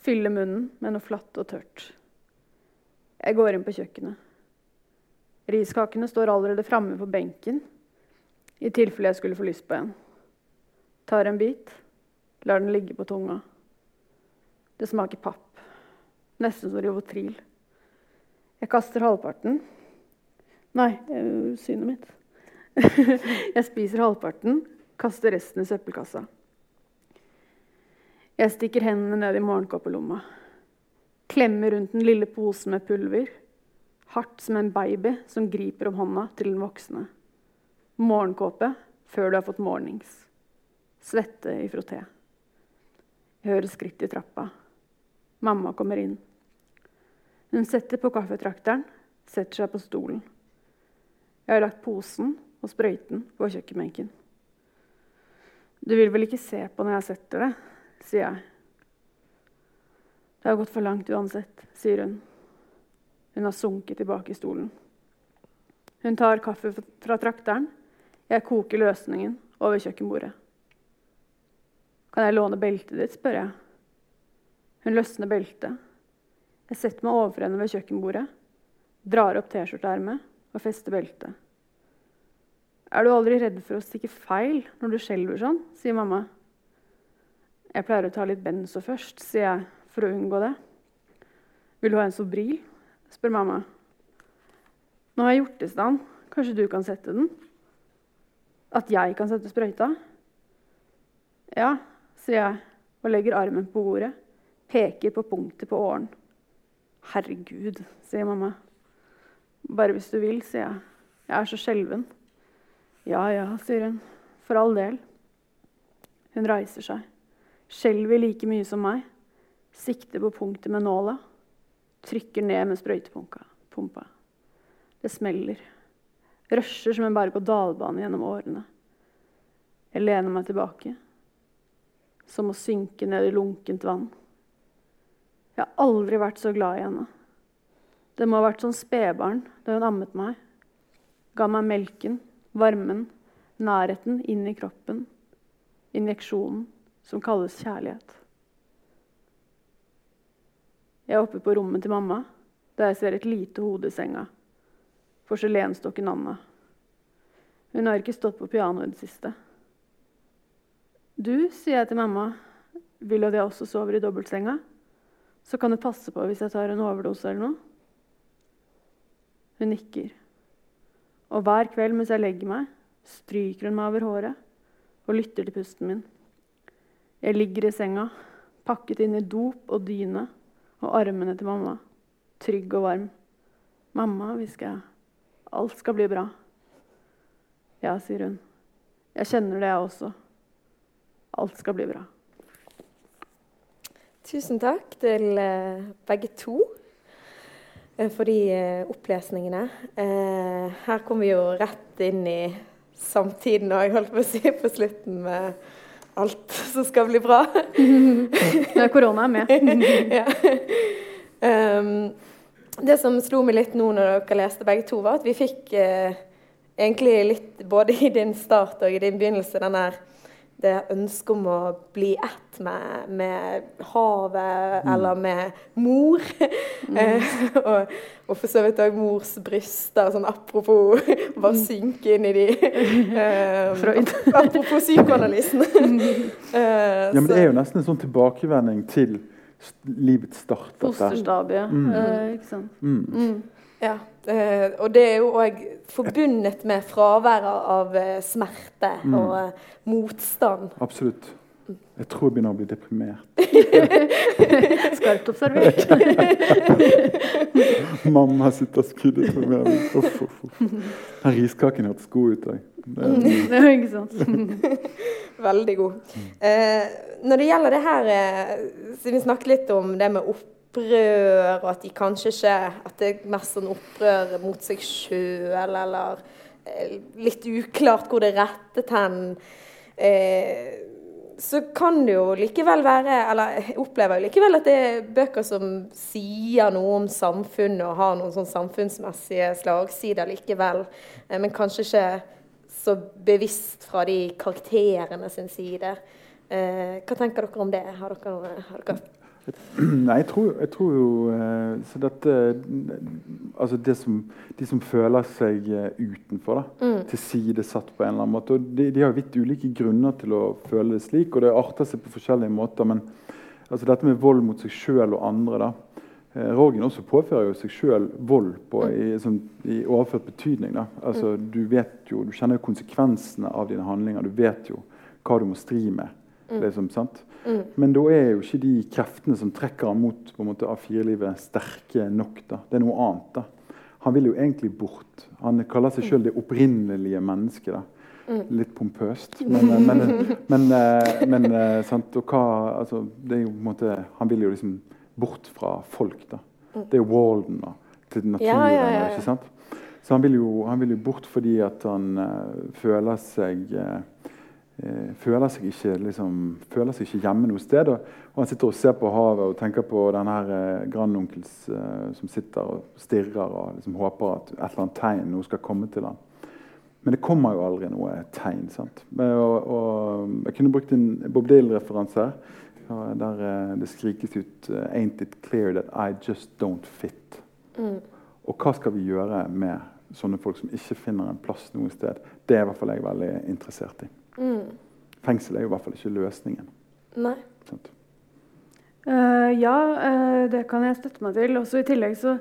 Fylle munnen med noe flatt og tørt. Jeg går inn på kjøkkenet. Riskakene står allerede framme på benken i tilfelle jeg skulle få lyst på en. Tar en bit, lar den ligge på tunga. Det smaker papp. Nesten som Rivotril. Jeg kaster halvparten. Nei, synet mitt. (laughs) jeg spiser halvparten, kaster resten i søppelkassa. Jeg stikker hendene ned i morgenkåpelomma. Klemmer rundt den lille posen med pulver. Hardt som en baby som griper om hånda til den voksne. Morgenkåpe før du har fått mornings. Svette i frotté. Jeg hører skritt i trappa. Mamma kommer inn. Hun setter på kaffetrakteren, setter seg på stolen. Jeg har lagt posen og sprøyten på kjøkkenbenken. Du vil vel ikke se på når jeg setter det, sier jeg. Det har gått for langt uansett, sier hun. Hun har sunket tilbake i stolen. Hun tar kaffe fra trakteren. Jeg koker løsningen over kjøkkenbordet. Kan jeg låne beltet ditt, spør jeg. Hun løsner beltet. Jeg setter meg overfor henne ved kjøkkenbordet, drar opp T-skjorteermet og fester beltet. Er du aldri redd for å stikke feil når du skjelver sånn? sier mamma. Jeg pleier å ta litt benzo først, sier jeg for å unngå det. Vil du ha en Sobril? spør mamma. Nå har jeg gjort i stand. Kanskje du kan sette den? At jeg kan sette sprøyta? Ja, sier jeg og legger armen på bordet. Peker på punktet på åren. Herregud, sier mamma. Bare hvis du vil, sier jeg. Jeg er så skjelven. Ja ja, sier hun. For all del. Hun reiser seg. Skjelver like mye som meg. Sikter på punktet med nåla. Trykker ned med sprøytepumpa. Det smeller. Rusher som en berg-og-dal-bane gjennom årene. Jeg lener meg tilbake, som å synke ned i lunkent vann. Jeg har aldri vært så glad i henne. Det må ha vært som spedbarn da hun ammet meg. Ga meg melken, varmen, nærheten inn i kroppen. Injeksjonen som kalles kjærlighet. Jeg er oppe på rommet til mamma, der jeg ser et lite hode i senga. Porselenstokken Anna. Hun har ikke stått på pianoet i det siste. Du, sier jeg til mamma, vil at jeg også sover i dobbeltsenga? Så kan du passe på hvis jeg tar en overdose eller noe? Hun nikker. Og hver kveld mens jeg legger meg, stryker hun meg over håret og lytter til pusten min. Jeg ligger i senga, pakket inn i dop og dyne og armene til mamma, trygg og varm. 'Mamma', hvisker jeg. 'Alt skal bli bra'. Ja, sier hun. Jeg kjenner det, jeg også. Alt skal bli bra. Tusen takk til eh, begge to eh, for de eh, opplesningene. Her kom vi jo rett inn i samtiden òg, holdt på å si, på slutten med alt som skal bli bra. (laughs) ja, korona er med. (laughs) ja. um, det som slo meg litt nå når dere leste begge to, var at vi fikk eh, egentlig litt både i din start og i din begynnelse den der det ønsket om å bli ett med, med havet mm. eller med mor. Mm. og, og, for så vidt òg mors bryster, sånn apropos (laughs) bare mm. synke inn i de. (laughs) Um, apropos psykoanalysen. uh, (laughs) ja, men det er jo nesten en sånn tilbakevending til livets start. Fosterstadiet, mm. eh, ikke sant. Mm. Mm. Ja, eh, og det er jo òg forbundet med fraværet av eh, smerte mm. og eh, motstand. Absolutt. Jeg tror jeg begynner å bli deprimert. (laughs) Skarpt observert. (laughs) Mamma sitter og skudder på meg. Uff, uff, uff. Den riskaken hørtes god ut òg. Det er ikke sant. (laughs) Veldig god. Eh, når det gjelder det her, eh, siden vi snakket litt om det med opprør, og at de kanskje ikke At det er mest sånn opprør mot seg sjøl, eller eh, litt uklart hvor det rettet hen. Eh, så kan det jo likevel være Eller jeg opplever jo likevel at det er bøker som sier noe om samfunnet og har noen sånn samfunnsmessige slagsider likevel. Eh, men kanskje ikke så bevisst fra de karakterene sin side. Eh, hva tenker dere om det? Har dere, har dere Nei, jeg tror, jeg tror jo eh, så dette, altså det som, De som føler seg eh, utenfor, da, mm. tilsidesatt på en eller annen måte. og de, de, har vidt ulike grunner til å føle det slik, og det arter seg på forskjellige måter. Men altså dette med vold mot seg sjøl og andre, da, Rogen også påfører jo seg sjøl vold på, i, som, i, overført betydning. Da. Altså, du, vet jo, du kjenner jo konsekvensene av dine handlinger. Du vet jo hva du må stri med. Liksom, mm. Men da er jo ikke de kreftene som trekker han mot måte, A4-livet, sterke nok. Da. Det er noe annet. da. Han vil jo egentlig bort. Han kaller seg sjøl det opprinnelige mennesket. da. Litt pompøst. Men, eh, men, eh, men, eh, men sant? Og hva, altså, det er jo på en måte, Han vil jo liksom bort fra folk. da. Det er Walden da, til naturen. Ja, ja, ja, ikke sant? Så han vil, jo, han vil, jo, bort fordi at han uh, føler seg uh, føler seg ikke liksom, føler seg ikke hjemme noe sted. Og, og, han sitter og ser på havet og tenker på denne her eh, grandonkels som sitter og stirrer og liksom håper at et eller annet tegn noe skal komme til ham. Men det kommer jo aldri noe tegn. sant? Og, og jeg kunne brukt en Bob Dale-referanse her. Der eh, det skrikes ut uh, 'Ain't it clear that I just don't fit'? Mm. Og hva skal vi gjøre med sånne folk som ikke finner en plass noe sted? Det er i hvert fall jeg veldig interessert i. Mm. Fengsel er jo i hvert fall ikke løsningen. Nei. Uh, ja, uh, det kan jeg støtte meg til. Også I tillegg så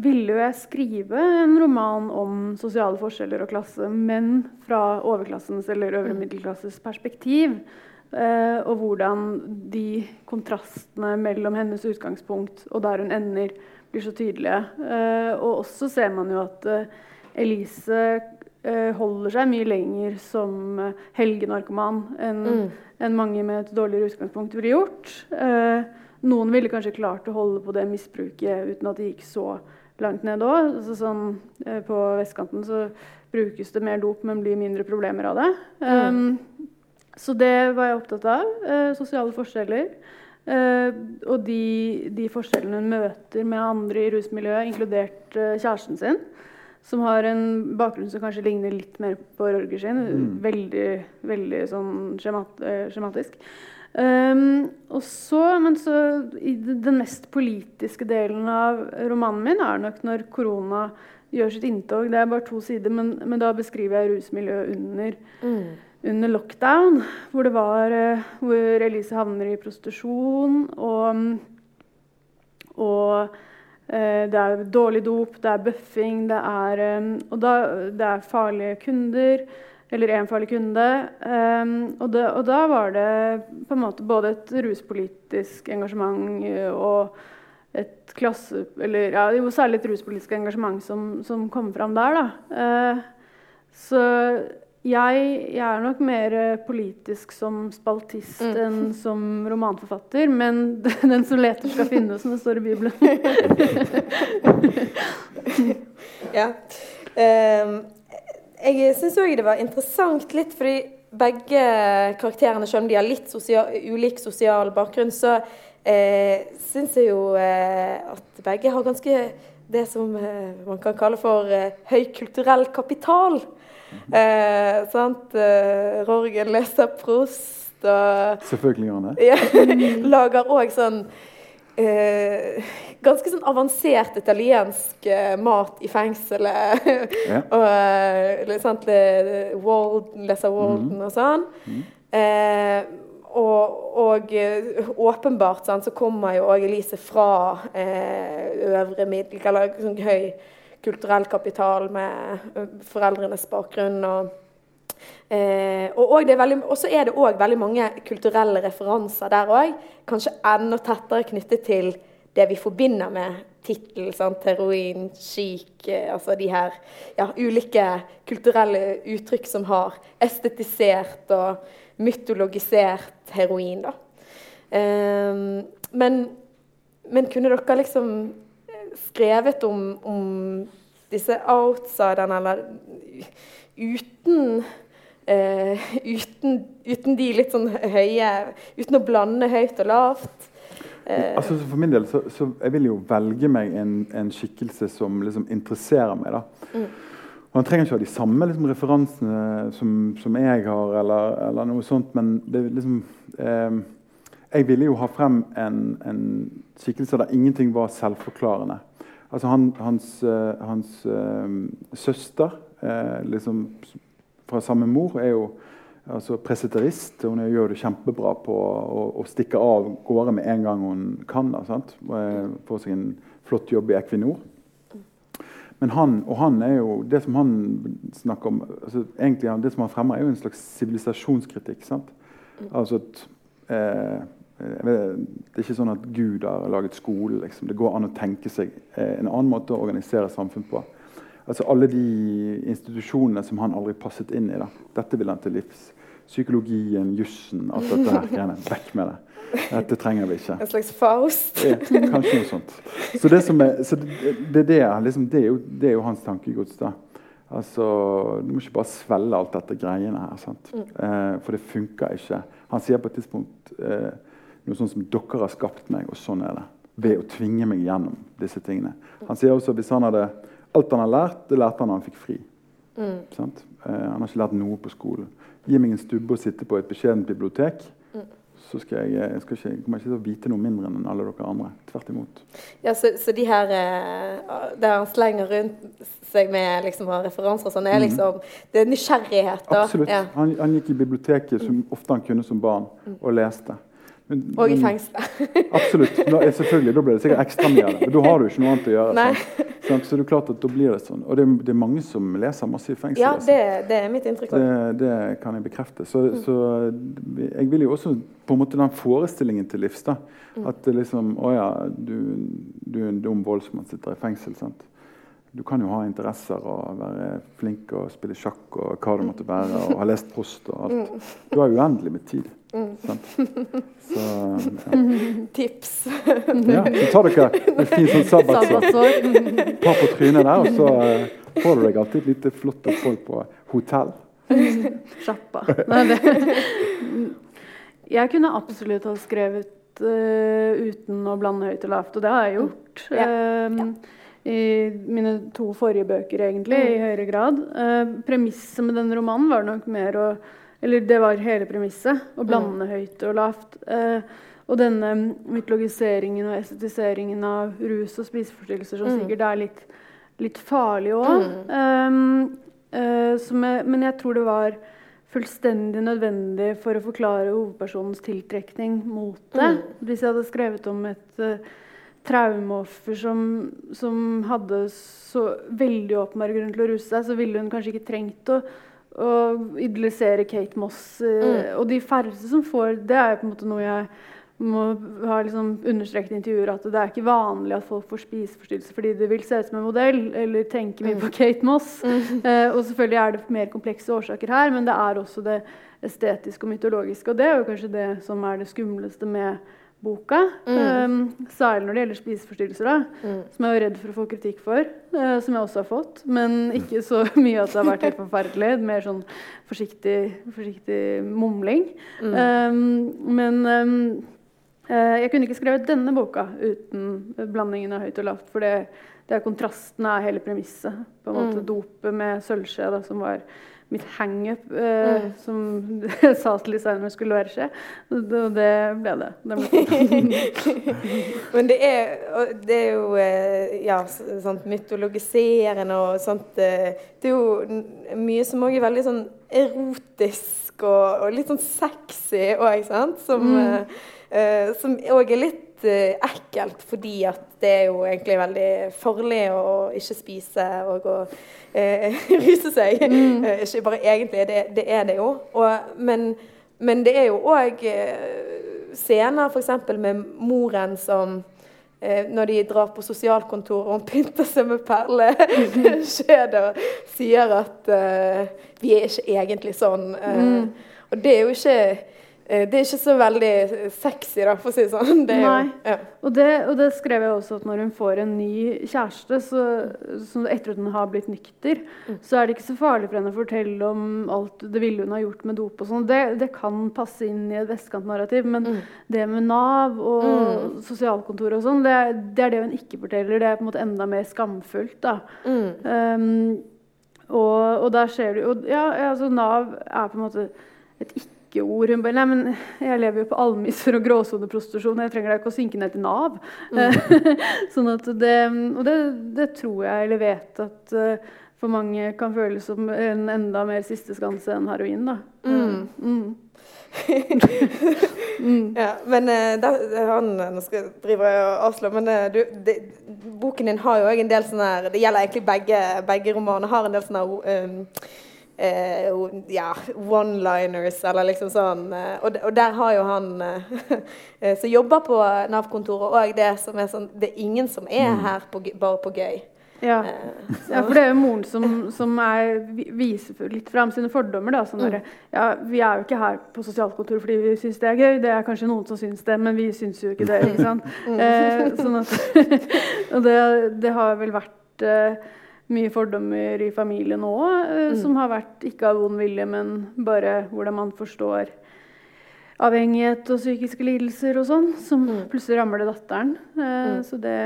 ville jo jeg skrive en roman om sosiale forskjeller og klasse, men fra overklassens eller øvre mm. middelklasses perspektiv. Uh, og hvordan de kontrastene mellom hennes utgangspunkt og der hun ender, blir så tydelige. Eh, og også ser man jo at eh, Elise eh, holder seg mye lenger som helgenarkoman enn mm. en mange med et dårligere utgangspunkt ville gjort. Eh, noen ville kanskje klart å holde på det misbruket uten at det gikk så langt ned òg. Altså sånn, på vestkanten så brukes det mer dop, men blir mindre problemer av det. Um, så det var jeg opptatt av. Sosiale forskjeller. Uh, og de, de, forskjellene hun møter med andre i rusmiljøet, inkludert uh, kjæresten sin, som har en bakgrunn som kanskje ligner litt mer på Rorger sin. Mm. Veldig, veldig sånn skjemat, skjematisk. Um, og så, men så i Den mest politiske delen av romanen min er nok når korona gjør sitt inntog. Det er bare to sider, men, men da beskriver jeg rusmiljøet under, mm. Under lockdown. Hvor var uh, hvor Elise havner i prostitusjon. Og, og uh, det er dårlig dop, det er bøffing, det er, da, det er farlige kunder eller én farlig kunde. Og, det, og, da var det på en måte både et ruspolitisk engasjement eh, og et klasse... Eller ja, jo særlig et ruspolitisk engasjement som, som kom fram der, da. Så jeg, jeg, er nok mer politisk som spaltist mm. enn som romanforfatter. Men (laughs) den som leter, skal finne, som det står i Bibelen. (laughs) ja. Um, jeg syns òg det var interessant litt fordi begge karakterene, selv om de har litt sosial, ulik sosial bakgrunn, så eh, syns jeg jo eh, at begge har ganske det som eh, man kan kalle for eh, høy kulturell kapital. Eh, sant? Eh, Rorgen leser Prost og Selvfølgelig gjør han det. Ja, (laughs) lager òg sånn eh, ganske sånn avansert italiensk eh, mat i fengselet. Ja. (laughs) og eh, sant, Walden, leser Walden mm. og sånn. Mm. Eh, og, og åpenbart sant, så kommer jo òg Elise fra eh, øvre middel, eller sånn høy kulturell kapital med foreldrenes bakgrunn. og Eh, og, så er det òg veldig mange kulturelle referanser der òg. Kanskje enda tettere knyttet til det vi forbinder med tittelen. Heroin, chic eh, Altså de her ja, ulike kulturelle uttrykk som har estetisert og mytologisert heroin. Eh, men, men, kunne dere liksom skrevet om, om disse outsiderne, eller uten Uh, uten, uten, de litt sånn høye Uten å blande høyt og lavt. Uh, altså For min del så, så jeg vil jo velge meg en, en skikkelse som liksom interesserer meg. da. Mm. Og Han trenger ikke ha de samme liksom, referansene som, som, jeg har, eller, eller, noe sånt, men det liksom eh, Jeg ville jo ha frem en, en, skikkelse der ingenting var selvforklarende. Altså han, Hans, uh, hans søster liksom fra samme mor er jo altså preseterist. Hun gjør det kjempebra på å, å stikke av gårde med en gang hun kan. Da, Får seg en flott jobb i Equinor. Men han, og han er jo, det som han snakker om altså egentlig Det som han fremmer, er jo en slags sivilisasjonskritikk. sant? Altså at eh, vet, Det er ikke sånn at Gud har laget skole. Liksom. Det går an å tenke seg eh, en annen måte å organisere samfunn på. Altså Alle de institusjonene som han aldri passet inn i. da. Dette vil han til livs. Psykologien, jussen, alt dette her. greiene. Vekk med det. Dette trenger vi ikke. En slags Faust? Ja, kanskje noe sånt. Så det, er, så det, det, det, liksom, det, er jo, det, er jo, hans tankegods. da. Altså, Du må ikke bare svelge alt dette greiene her. sant? Mm. Eh, for det funker ikke. Han sier på et tidspunkt eh, noe sånt som 'Dere har skapt meg, og sånn er det'. Ved å tvinge meg gjennom disse tingene. Han sier også at hvis han hadde alt han har lært, det lærte han da han fikk fri. Mm. Eh, han har ikke lært noe på skolen. Gi meg en stubbe å sitte på et beskjedent bibliotek så skal jeg, jeg skal ikke, kommer ikke til å vite noe mindre enn alle dere andre. Tvert imot. Ja, så, så de her eh, der han slenger rundt seg med liksom, referanser og sånn, er mhm. liksom Det er nysgjerrighet, da? Absolutt. Ja. Han, han, gikk i biblioteket som ofte han kunne som barn, mm. og leste. Men, og i fengselet. (laughs) absolutt. Da, selvfølgelig, da blir det sikkert ekstra mye av det. Men da har du ikke noe annet å gjøre. Sånn. Sånn, så det er klart at da blir det sånn. Og det, det er mange som leser masse i fengsel. Ja, det, det er mitt inntrykk. Det, det, kan jeg bekrefte. Så, mm. så, jeg vil jo også på en måte den forestillingen til livs. da, mm. At det liksom Å ja, du, du er en dum voldsmann sitter i fengsel. sant? Du kan jo ha interesser og være flink og spille sjakk og hva det måtte være, og ha lest post og alt. Mm. Du har uendelig med tid. Mm. (laughs) Så, ja. (laughs) Tips. Ja, så tar dere et fint sånn sabbatsår. Par på trynet der, og så uh, får du deg alltid et lite flott opphold på hotell. (laughs) Sjappa. Jeg kunne absolutt ha skrevet uh, uten å blande høyt og lavt, og det har jeg gjort. Ja. Um, ja i mine to forrige bøker, egentlig, mm. i høyere grad. Uh, premisset med den romanen var nok mer å Eller det var hele premisset. Å blande mm. høyt og lavt. Eh, og denne mytologiseringen og estetiseringen av rus og spiseforstyrrelser som mm. sikkert er litt, litt farlig òg. Um, uh, men jeg tror det var fullstendig nødvendig for å forklare hovedpersonens tiltrekning mot det. Mm. Hvis jeg hadde skrevet om et uh, traumeoffer som, som, hadde så veldig åpenbar grunn til å ruse seg, så ville hun kanskje ikke trengt å, å idolisere Kate Moss. Eh, mm. Og de færreste som får Det er på en måte noe jeg må ha liksom understreket i intervjuer at det er ikke vanlig at folk får spiseforstyrrelser fordi de vil se ut som en modell eller tenke mye mm. på Kate Moss. Mm. Uh, (laughs) og selvfølgelig er det mer komplekse årsaker her, men det er også det estetiske og mytologiske. Og det er jo kanskje det som er det skumleste med boka. Mm. Um, særlig når det gjelder spiseforstyrrelser, da, mm. som jeg var redd for å få kritikk for. Uh, som jeg også har fått, men ikke så (laughs) mye at det har vært helt forferdelig. Mer sånn forsiktig, forsiktig mumling. Mm. Um, men um, uh, jeg kunne ikke skrevet denne boka uten blandingen av høyt og lavt. For det, det er kontrasten av hele premisset. På en måte mm. Dopet med sølvskje, da, som var mitt hangup, eh, mm. som (laughs) sa til designeren skulle være skje. Og det ble det. det ble (laughs) Men det er, det er jo eh, ja, sånt mytologiserende og sånt eh, Det er jo mye som òg er veldig sånn erotisk og, og litt sånn sexy òg, sant? Som òg mm. uh, er litt uh, ekkelt fordi at det er jo egentlig veldig farlig å ikke spise og å eh, (laughs) ruse seg. Mm. Eh, ikke bare egentlig, det, det er det jo. Og, men, men, det er jo òg eh, scener f.eks. med moren som eh, når de drar på sosialkontoret og hun pynter seg med perleskjed (laughs) og sier at uh, vi er ikke egentlig sånn. Uh, mm. Og det er jo ikke Eh, det er ikke så veldig sexy, da, for å si det sånn. Det. Jo, ja. og, det, og, det, skrev jeg også, at når hun får en ny kjæreste, så, så etter at hun har blitt nykter, mm. så er det ikke så farlig for henne å fortelle om alt det ville hun ha gjort med dop og sånn. Det, det, kan passe inn i et vestkantnarrativ, men mm. det med Nav og mm. sosialkontor og sånn, det, det, er det hun ikke forteller. Det er på en måte enda mer skamfullt, da. Um, og, og, der ser du jo Ja, altså Nav er på en måte et ikke ikke-ord. Hun bare Nei, men jeg lever jo på almisser og gråsoneprostitusjon. Jeg trenger da ikke å synke ned til Nav. Mm. (laughs) sånn at det, og det, det, tror jeg eller vet at uh, for mange kan føles som en enda mer siste skanse enn heroin. da. Mm. Mm. (laughs) Ja, men eh, der, han, Nå skal jeg drive og avslå, men eh, du, det, boken din har jo òg en del sånne Det gjelder egentlig begge, begge romaner. Har en del sånne um, eh, ja, one-liners, eller liksom sånn. eh, og, og der har jo han eh, (laughs) som jobber på Nav-kontoret òg det som er sånn Det er ingen som er her på, bare på gøy. Ja. Eh, ja, for det er jo moren som, som er, viser litt fram sine fordommer. Da, sånn derre, ja, vi er jo ikke her på sosialkontoret fordi vi syns det er gøy. Det er kanskje noen som syns det, men vi syns jo ikke det. ikke sant? (laughs) Eh, sånn at, (laughs) og det, det har vel vært eh, mye fordommer i familien òg, mm. som har vært ikke av vond vilje, men bare hvordan man forstår avhengighet og psykiske lidelser og sånn, som plutselig rammer det datteren. Eh, Så det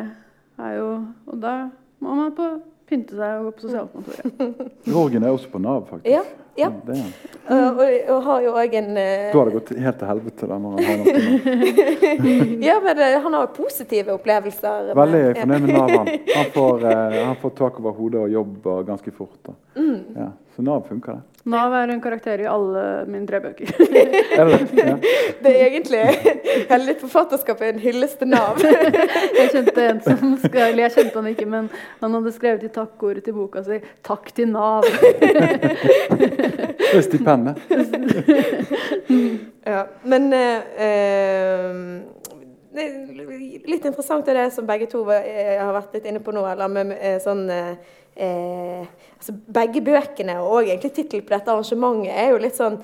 er jo Og da må man på pynte seg og gå på sosialkontoret. (laughs) Rogen er også på Nav, faktisk. Ja, ja. Det. Eh, og, og har jo òg en uh... Da har det gått helt til helvete. Da, når han har noe. (laughs) Ja, men eh, han har positive opplevelser. med- Veldig fornøyd med Nav. Han, han, får, uh, (laughs) han får tak over hodet og jobb ganske fort. Mm. Ja. Så Nav funker, det. Nav er en karakter i alle mine tre bøker. (laughs) Er det? Ja. (laughs) Det er egentlig hele litt forfatterskap er en hyllest til Nav. (laughs) Jeg kjente en som skrev, jeg kjente han ikke, men han hadde skrevet i takkordet til boka si 'Takk til Nav'. Det er stipendet. Ja, men eh, eh, det er litt interessant er det som begge to eh, har vært litt inne på nå. eller med eh, sånn eh, altså Begge bøkene og egentlig tittelen på dette arrangementet er jo litt sånn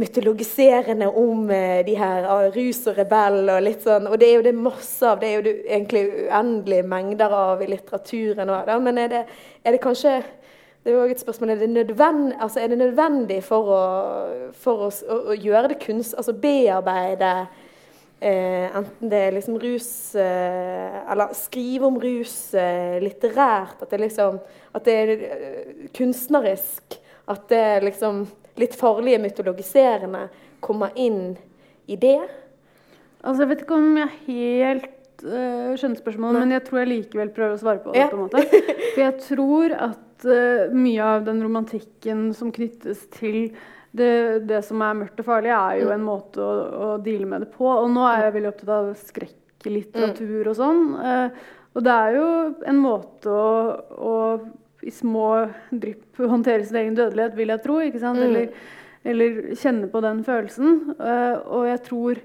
mytologiserende om eh, de her ah, rus og rebell og litt sånn. Og det er jo det masse av. Det er jo det egentlig uendelige mengder av i litteraturen. Og, da, men er det, er det kanskje det er jo et spørsmål, er det, nødvend, altså er det nødvendig for å, for å, å, å gjøre det kunst, altså bearbeide enten det er liksom rus eh, Eller skrive om rus eh, litterært. At det liksom At det er eh, kunstnerisk. At det liksom litt farlige mytologiserende kommer inn i det. Altså, Jeg vet ikke om jeg helt uh, skjønner spørsmålet, men jeg tror jeg likevel prøver å svare på det. Ja. på en måte. (laughs) For jeg tror at uh, mye av den romantikken som knyttes til det, det som er mørkt og farlig, er jo en måte å, å deale med det på. Og nå er jeg veldig opptatt av skrekklitteratur og sånn. eh, og det er jo en måte å, å i små drypp håndtere sin egen dødelighet, vil jeg tro. ikke sant? Eller, eller kjenne på den følelsen. Eh, og jeg tror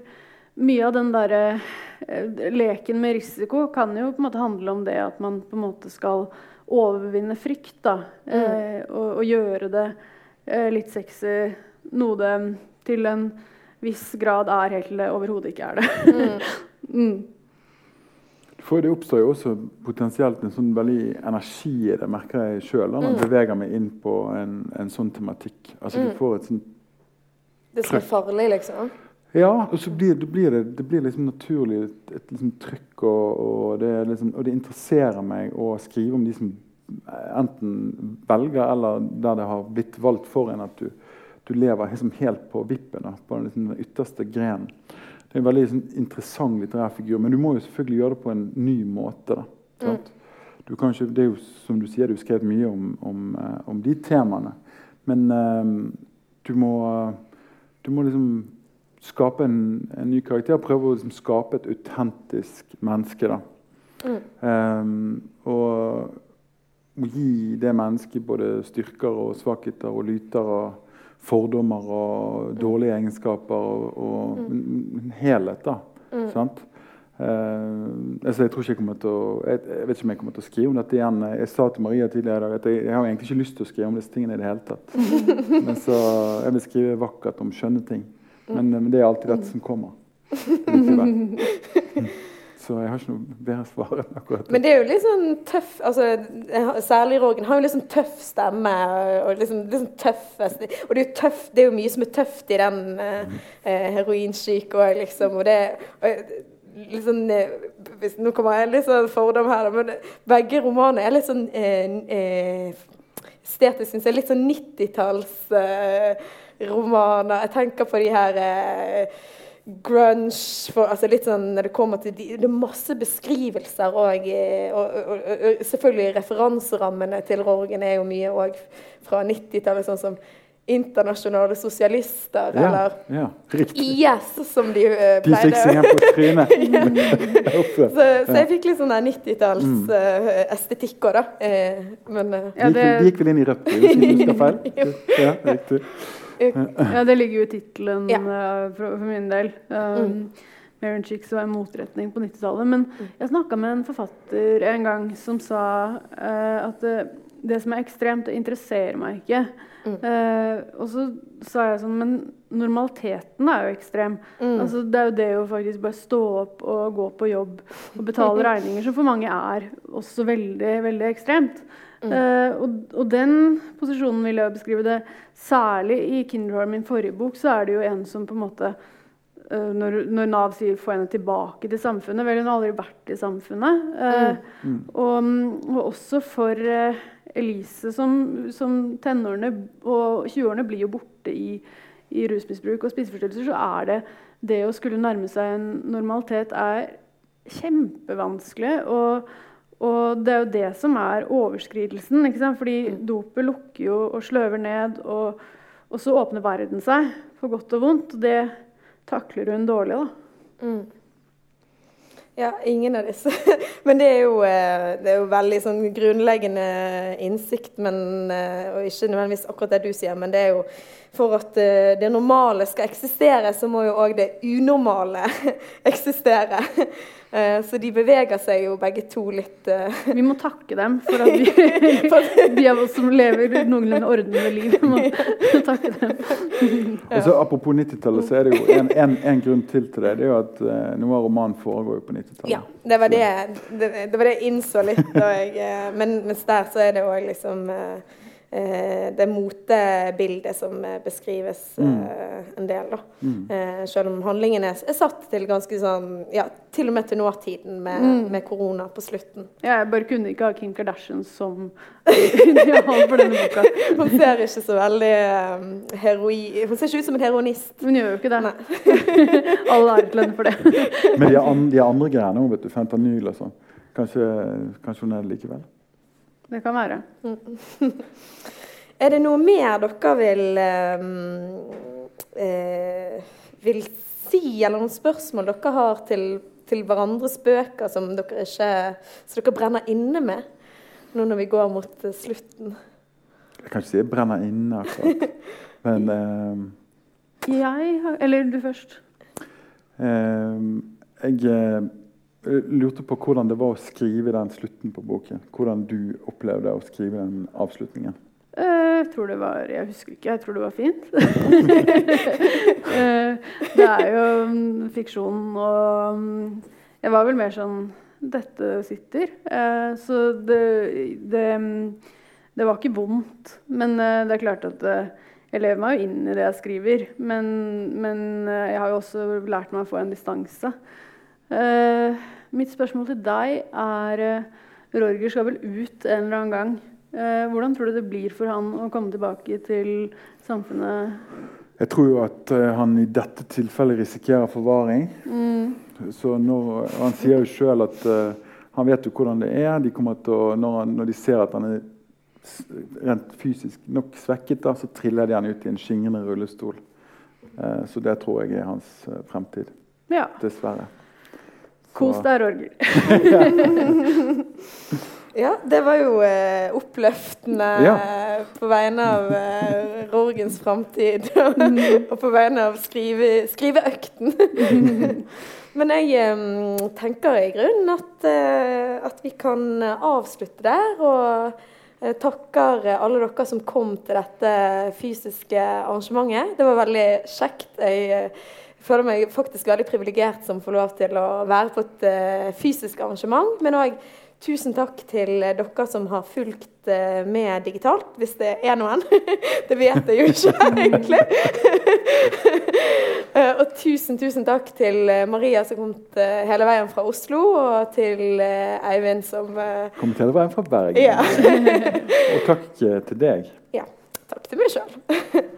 mye av den derre eh, leken med risiko kan jo på en måte handle om det at man på en måte skal overvinne frykt. da, mm. og, og gjøre det litt sexy, noe det til en viss grad er helt til det overhodet ikke er det. (laughs) mm. For det oppstår jo også potensielt en sånn veldig energi i det, merker jeg sjøl, når jeg beveger meg inn på en, en sånn tematikk. Altså Du får et sånt Det som er farlig, liksom. Ja, og så blir, det, blir det, det blir liksom naturlig et, et liksom trykk, og, og, det liksom, og det interesserer meg å skrive om de som enten velger, eller der det har blitt valgt for en at du, du lever liksom helt på vippen, da, på den, liksom, den ytterste grenen. Det er en veldig sånn, interessant litterær figur, men du må jo selvfølgelig gjøre det på en ny måte. da, kan ikke, det er jo som du sier, du har skrevet mye om, om, eh, om de temaene. Men eh, du må, du må liksom skape en, en ny karakter. Prøve å liksom skape et autentisk menneske. da. Eh, og, og gi det mennesket både styrker og svakheter og lyter og fordommer og dårlige egenskaper og, og en, en helhet. da, sant? Uh, altså jeg tror ikke jeg kommer til å jeg, jeg vet ikke om jeg kommer til å skrive om dette igjen. Jeg sa til Maria tidligere i dag at jeg, jeg har egentlig ikke lyst til å skrive om disse tingene i det hele tatt. (laughs) Men så Jeg vil skrive vakkert om skjønne ting. Men, men det er alltid dette som kommer. likevel. (laughs) Så jeg har ikke noe bedre svar enn akkurat det. Men det er jo litt sånn tøff altså, Særlig Rogen har jo sånn tøff stemme. Og liksom, sånn tøff, og det er, tøff, det er jo mye som er tøft i den eh, eh, heroinsyke òg, liksom. Og det og, sånn, eh, Nå kommer jeg litt sånn fordom her, men begge romanene er litt sånn eh, eh, Estetisk syns jeg litt sånn 90-tallsromaner. eh. Jeg tenker på de her eh, grunge for, altså litt sånn når Det kommer til de, det er masse beskrivelser og, og, og, og selvfølgelig referanserammene til Rorgen er jo mye òg fra 90-tallet, sånn som internasjonale sosialister, Ja, eller ja. IS, som de uh, De fikk pleide. seg en på trynet. (laughs) (laughs) Så, så jeg fikk litt sånn der Mm. 90-talls-estetikk òg, da. Uh, men uh, Ja, det- de gikk vel inn i rødt, hvis jeg ikke husker feil? (laughs) Ja, riktig. Ja, det ligger jo i tittelen Ja. eh, for, for min del. Um, Marion Chicks var en motretning på 90-tallet. Men jeg snakka med en forfatter en gang som sa uh, at det, det som er ekstremt, det interesserer meg ikke. Uh, og så sa jeg sånn Men normaliteten er jo ekstrem. Altså, det er jo det å faktisk bare stå opp og gå på jobb og betale (laughs) regninger, som for mange er også veldig, veldig ekstremt. Eh, og, og den posisjonen vil jeg beskrive det. Særlig i Kinderhorn, min forrige bok, så er det jo en som på en måte uh, når, når Nav sier 'få henne tilbake til samfunnet', vel, hun har aldri vært i samfunnet. Eh, og, og også for Elise, som, som tenårene og 20-årene blir jo borte i, i rusmisbruk og spiseforstyrrelser, så er det det å skulle nærme seg en normalitet er kjempevanskelig. Og, og det er jo det som er overskridelsen. Ikke sant? Fordi dopet lukker jo og sløver ned, og, og så åpner verden seg for godt og vondt. Og det takler hun dårlig, da. Ja, ingen av disse. (laughs) Men det er jo, eh, det er jo veldig sånn grunnleggende innsikt, men, eh, og ikke nødvendigvis akkurat det du sier, men det er jo for at eh, det normale skal eksistere, så må jo òg det unormale (laughs) eksistere. Eh, Så de beveger seg jo begge to litt eh, Vi må takke dem for at (laughs) vi, de av oss som lever noenlunde ordnede liv, må (laughs) takke dem. Og så Apropos 90-tallet, så er det jo en, en, en grunn til til det. Det er jo at noe av romanen foregår jo på 90-tallet. Ja, det var det, det, det var det jeg innså litt. Jeg, men mens der så er det òg liksom det motebildet som eh, beskrives mm. en del, da. Mm. selv om handlingen er, er satt til ganske sånn Ja, til og med til nåtiden med, med korona på slutten. Ja, Jeg bare kunne ikke ha Kim Kardashian som ideal for denne boka. (laughs) Hun ser ikke så veldig um, heroi... Hun ser ikke ut som en heroinist. Hun gjør jo ikke det. Nei. (laughs) har til for det. Men de, an, de andre greiene, vet du, fentanyl og sånn, kanskje, kanskje hun er det likevel? Det kan være. (laughs) Er det noe mer dere vil eh, eh, vil si, eller noen spørsmål dere har til, til hverandres bøker som dere ikke som dere brenner inne med, nå når vi går mot eh, slutten? Jeg kan ikke si jeg brenner inne, akkurat. (laughs) Men eh, Jeg har Eller du først. eh, jeg eh, lurte på hvordan det var å skrive den slutten på boken. Hvordan du opplevde å skrive den avslutningen. Eh, Jeg tror det var Jeg husker ikke. Jeg tror det var fint. (laughs) Eh, det er jo mm, fiksjon, og mm, jeg var vel mer sånn Dette sitter. Eh, Så det, det, mm, det var ikke vondt. Men eh, det er klart at eh, jeg lever meg jo inn i det jeg skriver. Men, men eh, jeg har jo også lært meg å få en distanse. Eh, mitt spørsmål til deg er eh, Rorger skal vel ut en eller annen gang. Eh, hvordan tror du det blir for han å komme tilbake til samfunnet? Jeg tror jo at eh, han i dette tilfellet risikerer forvaring. Så når, Han sier jo sjøl at uh, han vet jo hvordan det er. De kommer til å, når, han, når de ser at han er rent fysisk nok svekket, da, så triller de han ut i en skingrende rullestol. Eh, så det tror jeg er hans fremtid. Ja. Dessverre. Kos deg, Roger. (laughs) Ja, det var jo eh, oppløftende Ja. på vegne av eh, Rorgens framtid. (laughs) og på vegne av skrive, skriveøkten. (laughs) Men jeg eh, tenker i grunnen at, eh, at vi kan avslutte der. Og eh, takker alle dere som kom til dette fysiske arrangementet. Det var veldig kjekt. Jeg eh, føler meg faktisk veldig privilegert som får lov til å være på et uh, fysisk arrangement. Men òg tusen takk til eh, dere som har fulgt uh, med digitalt, hvis det er noen. (laughs) det vet jeg jo ikke, (laughs) egentlig. uh, (laughs) og tusen, tusen takk til Maria som kom til, hele veien fra Oslo, og til Eivind som Kommer til å være fra Bergen. Ja. Og takk til deg. ja. Takk til meg sjøl.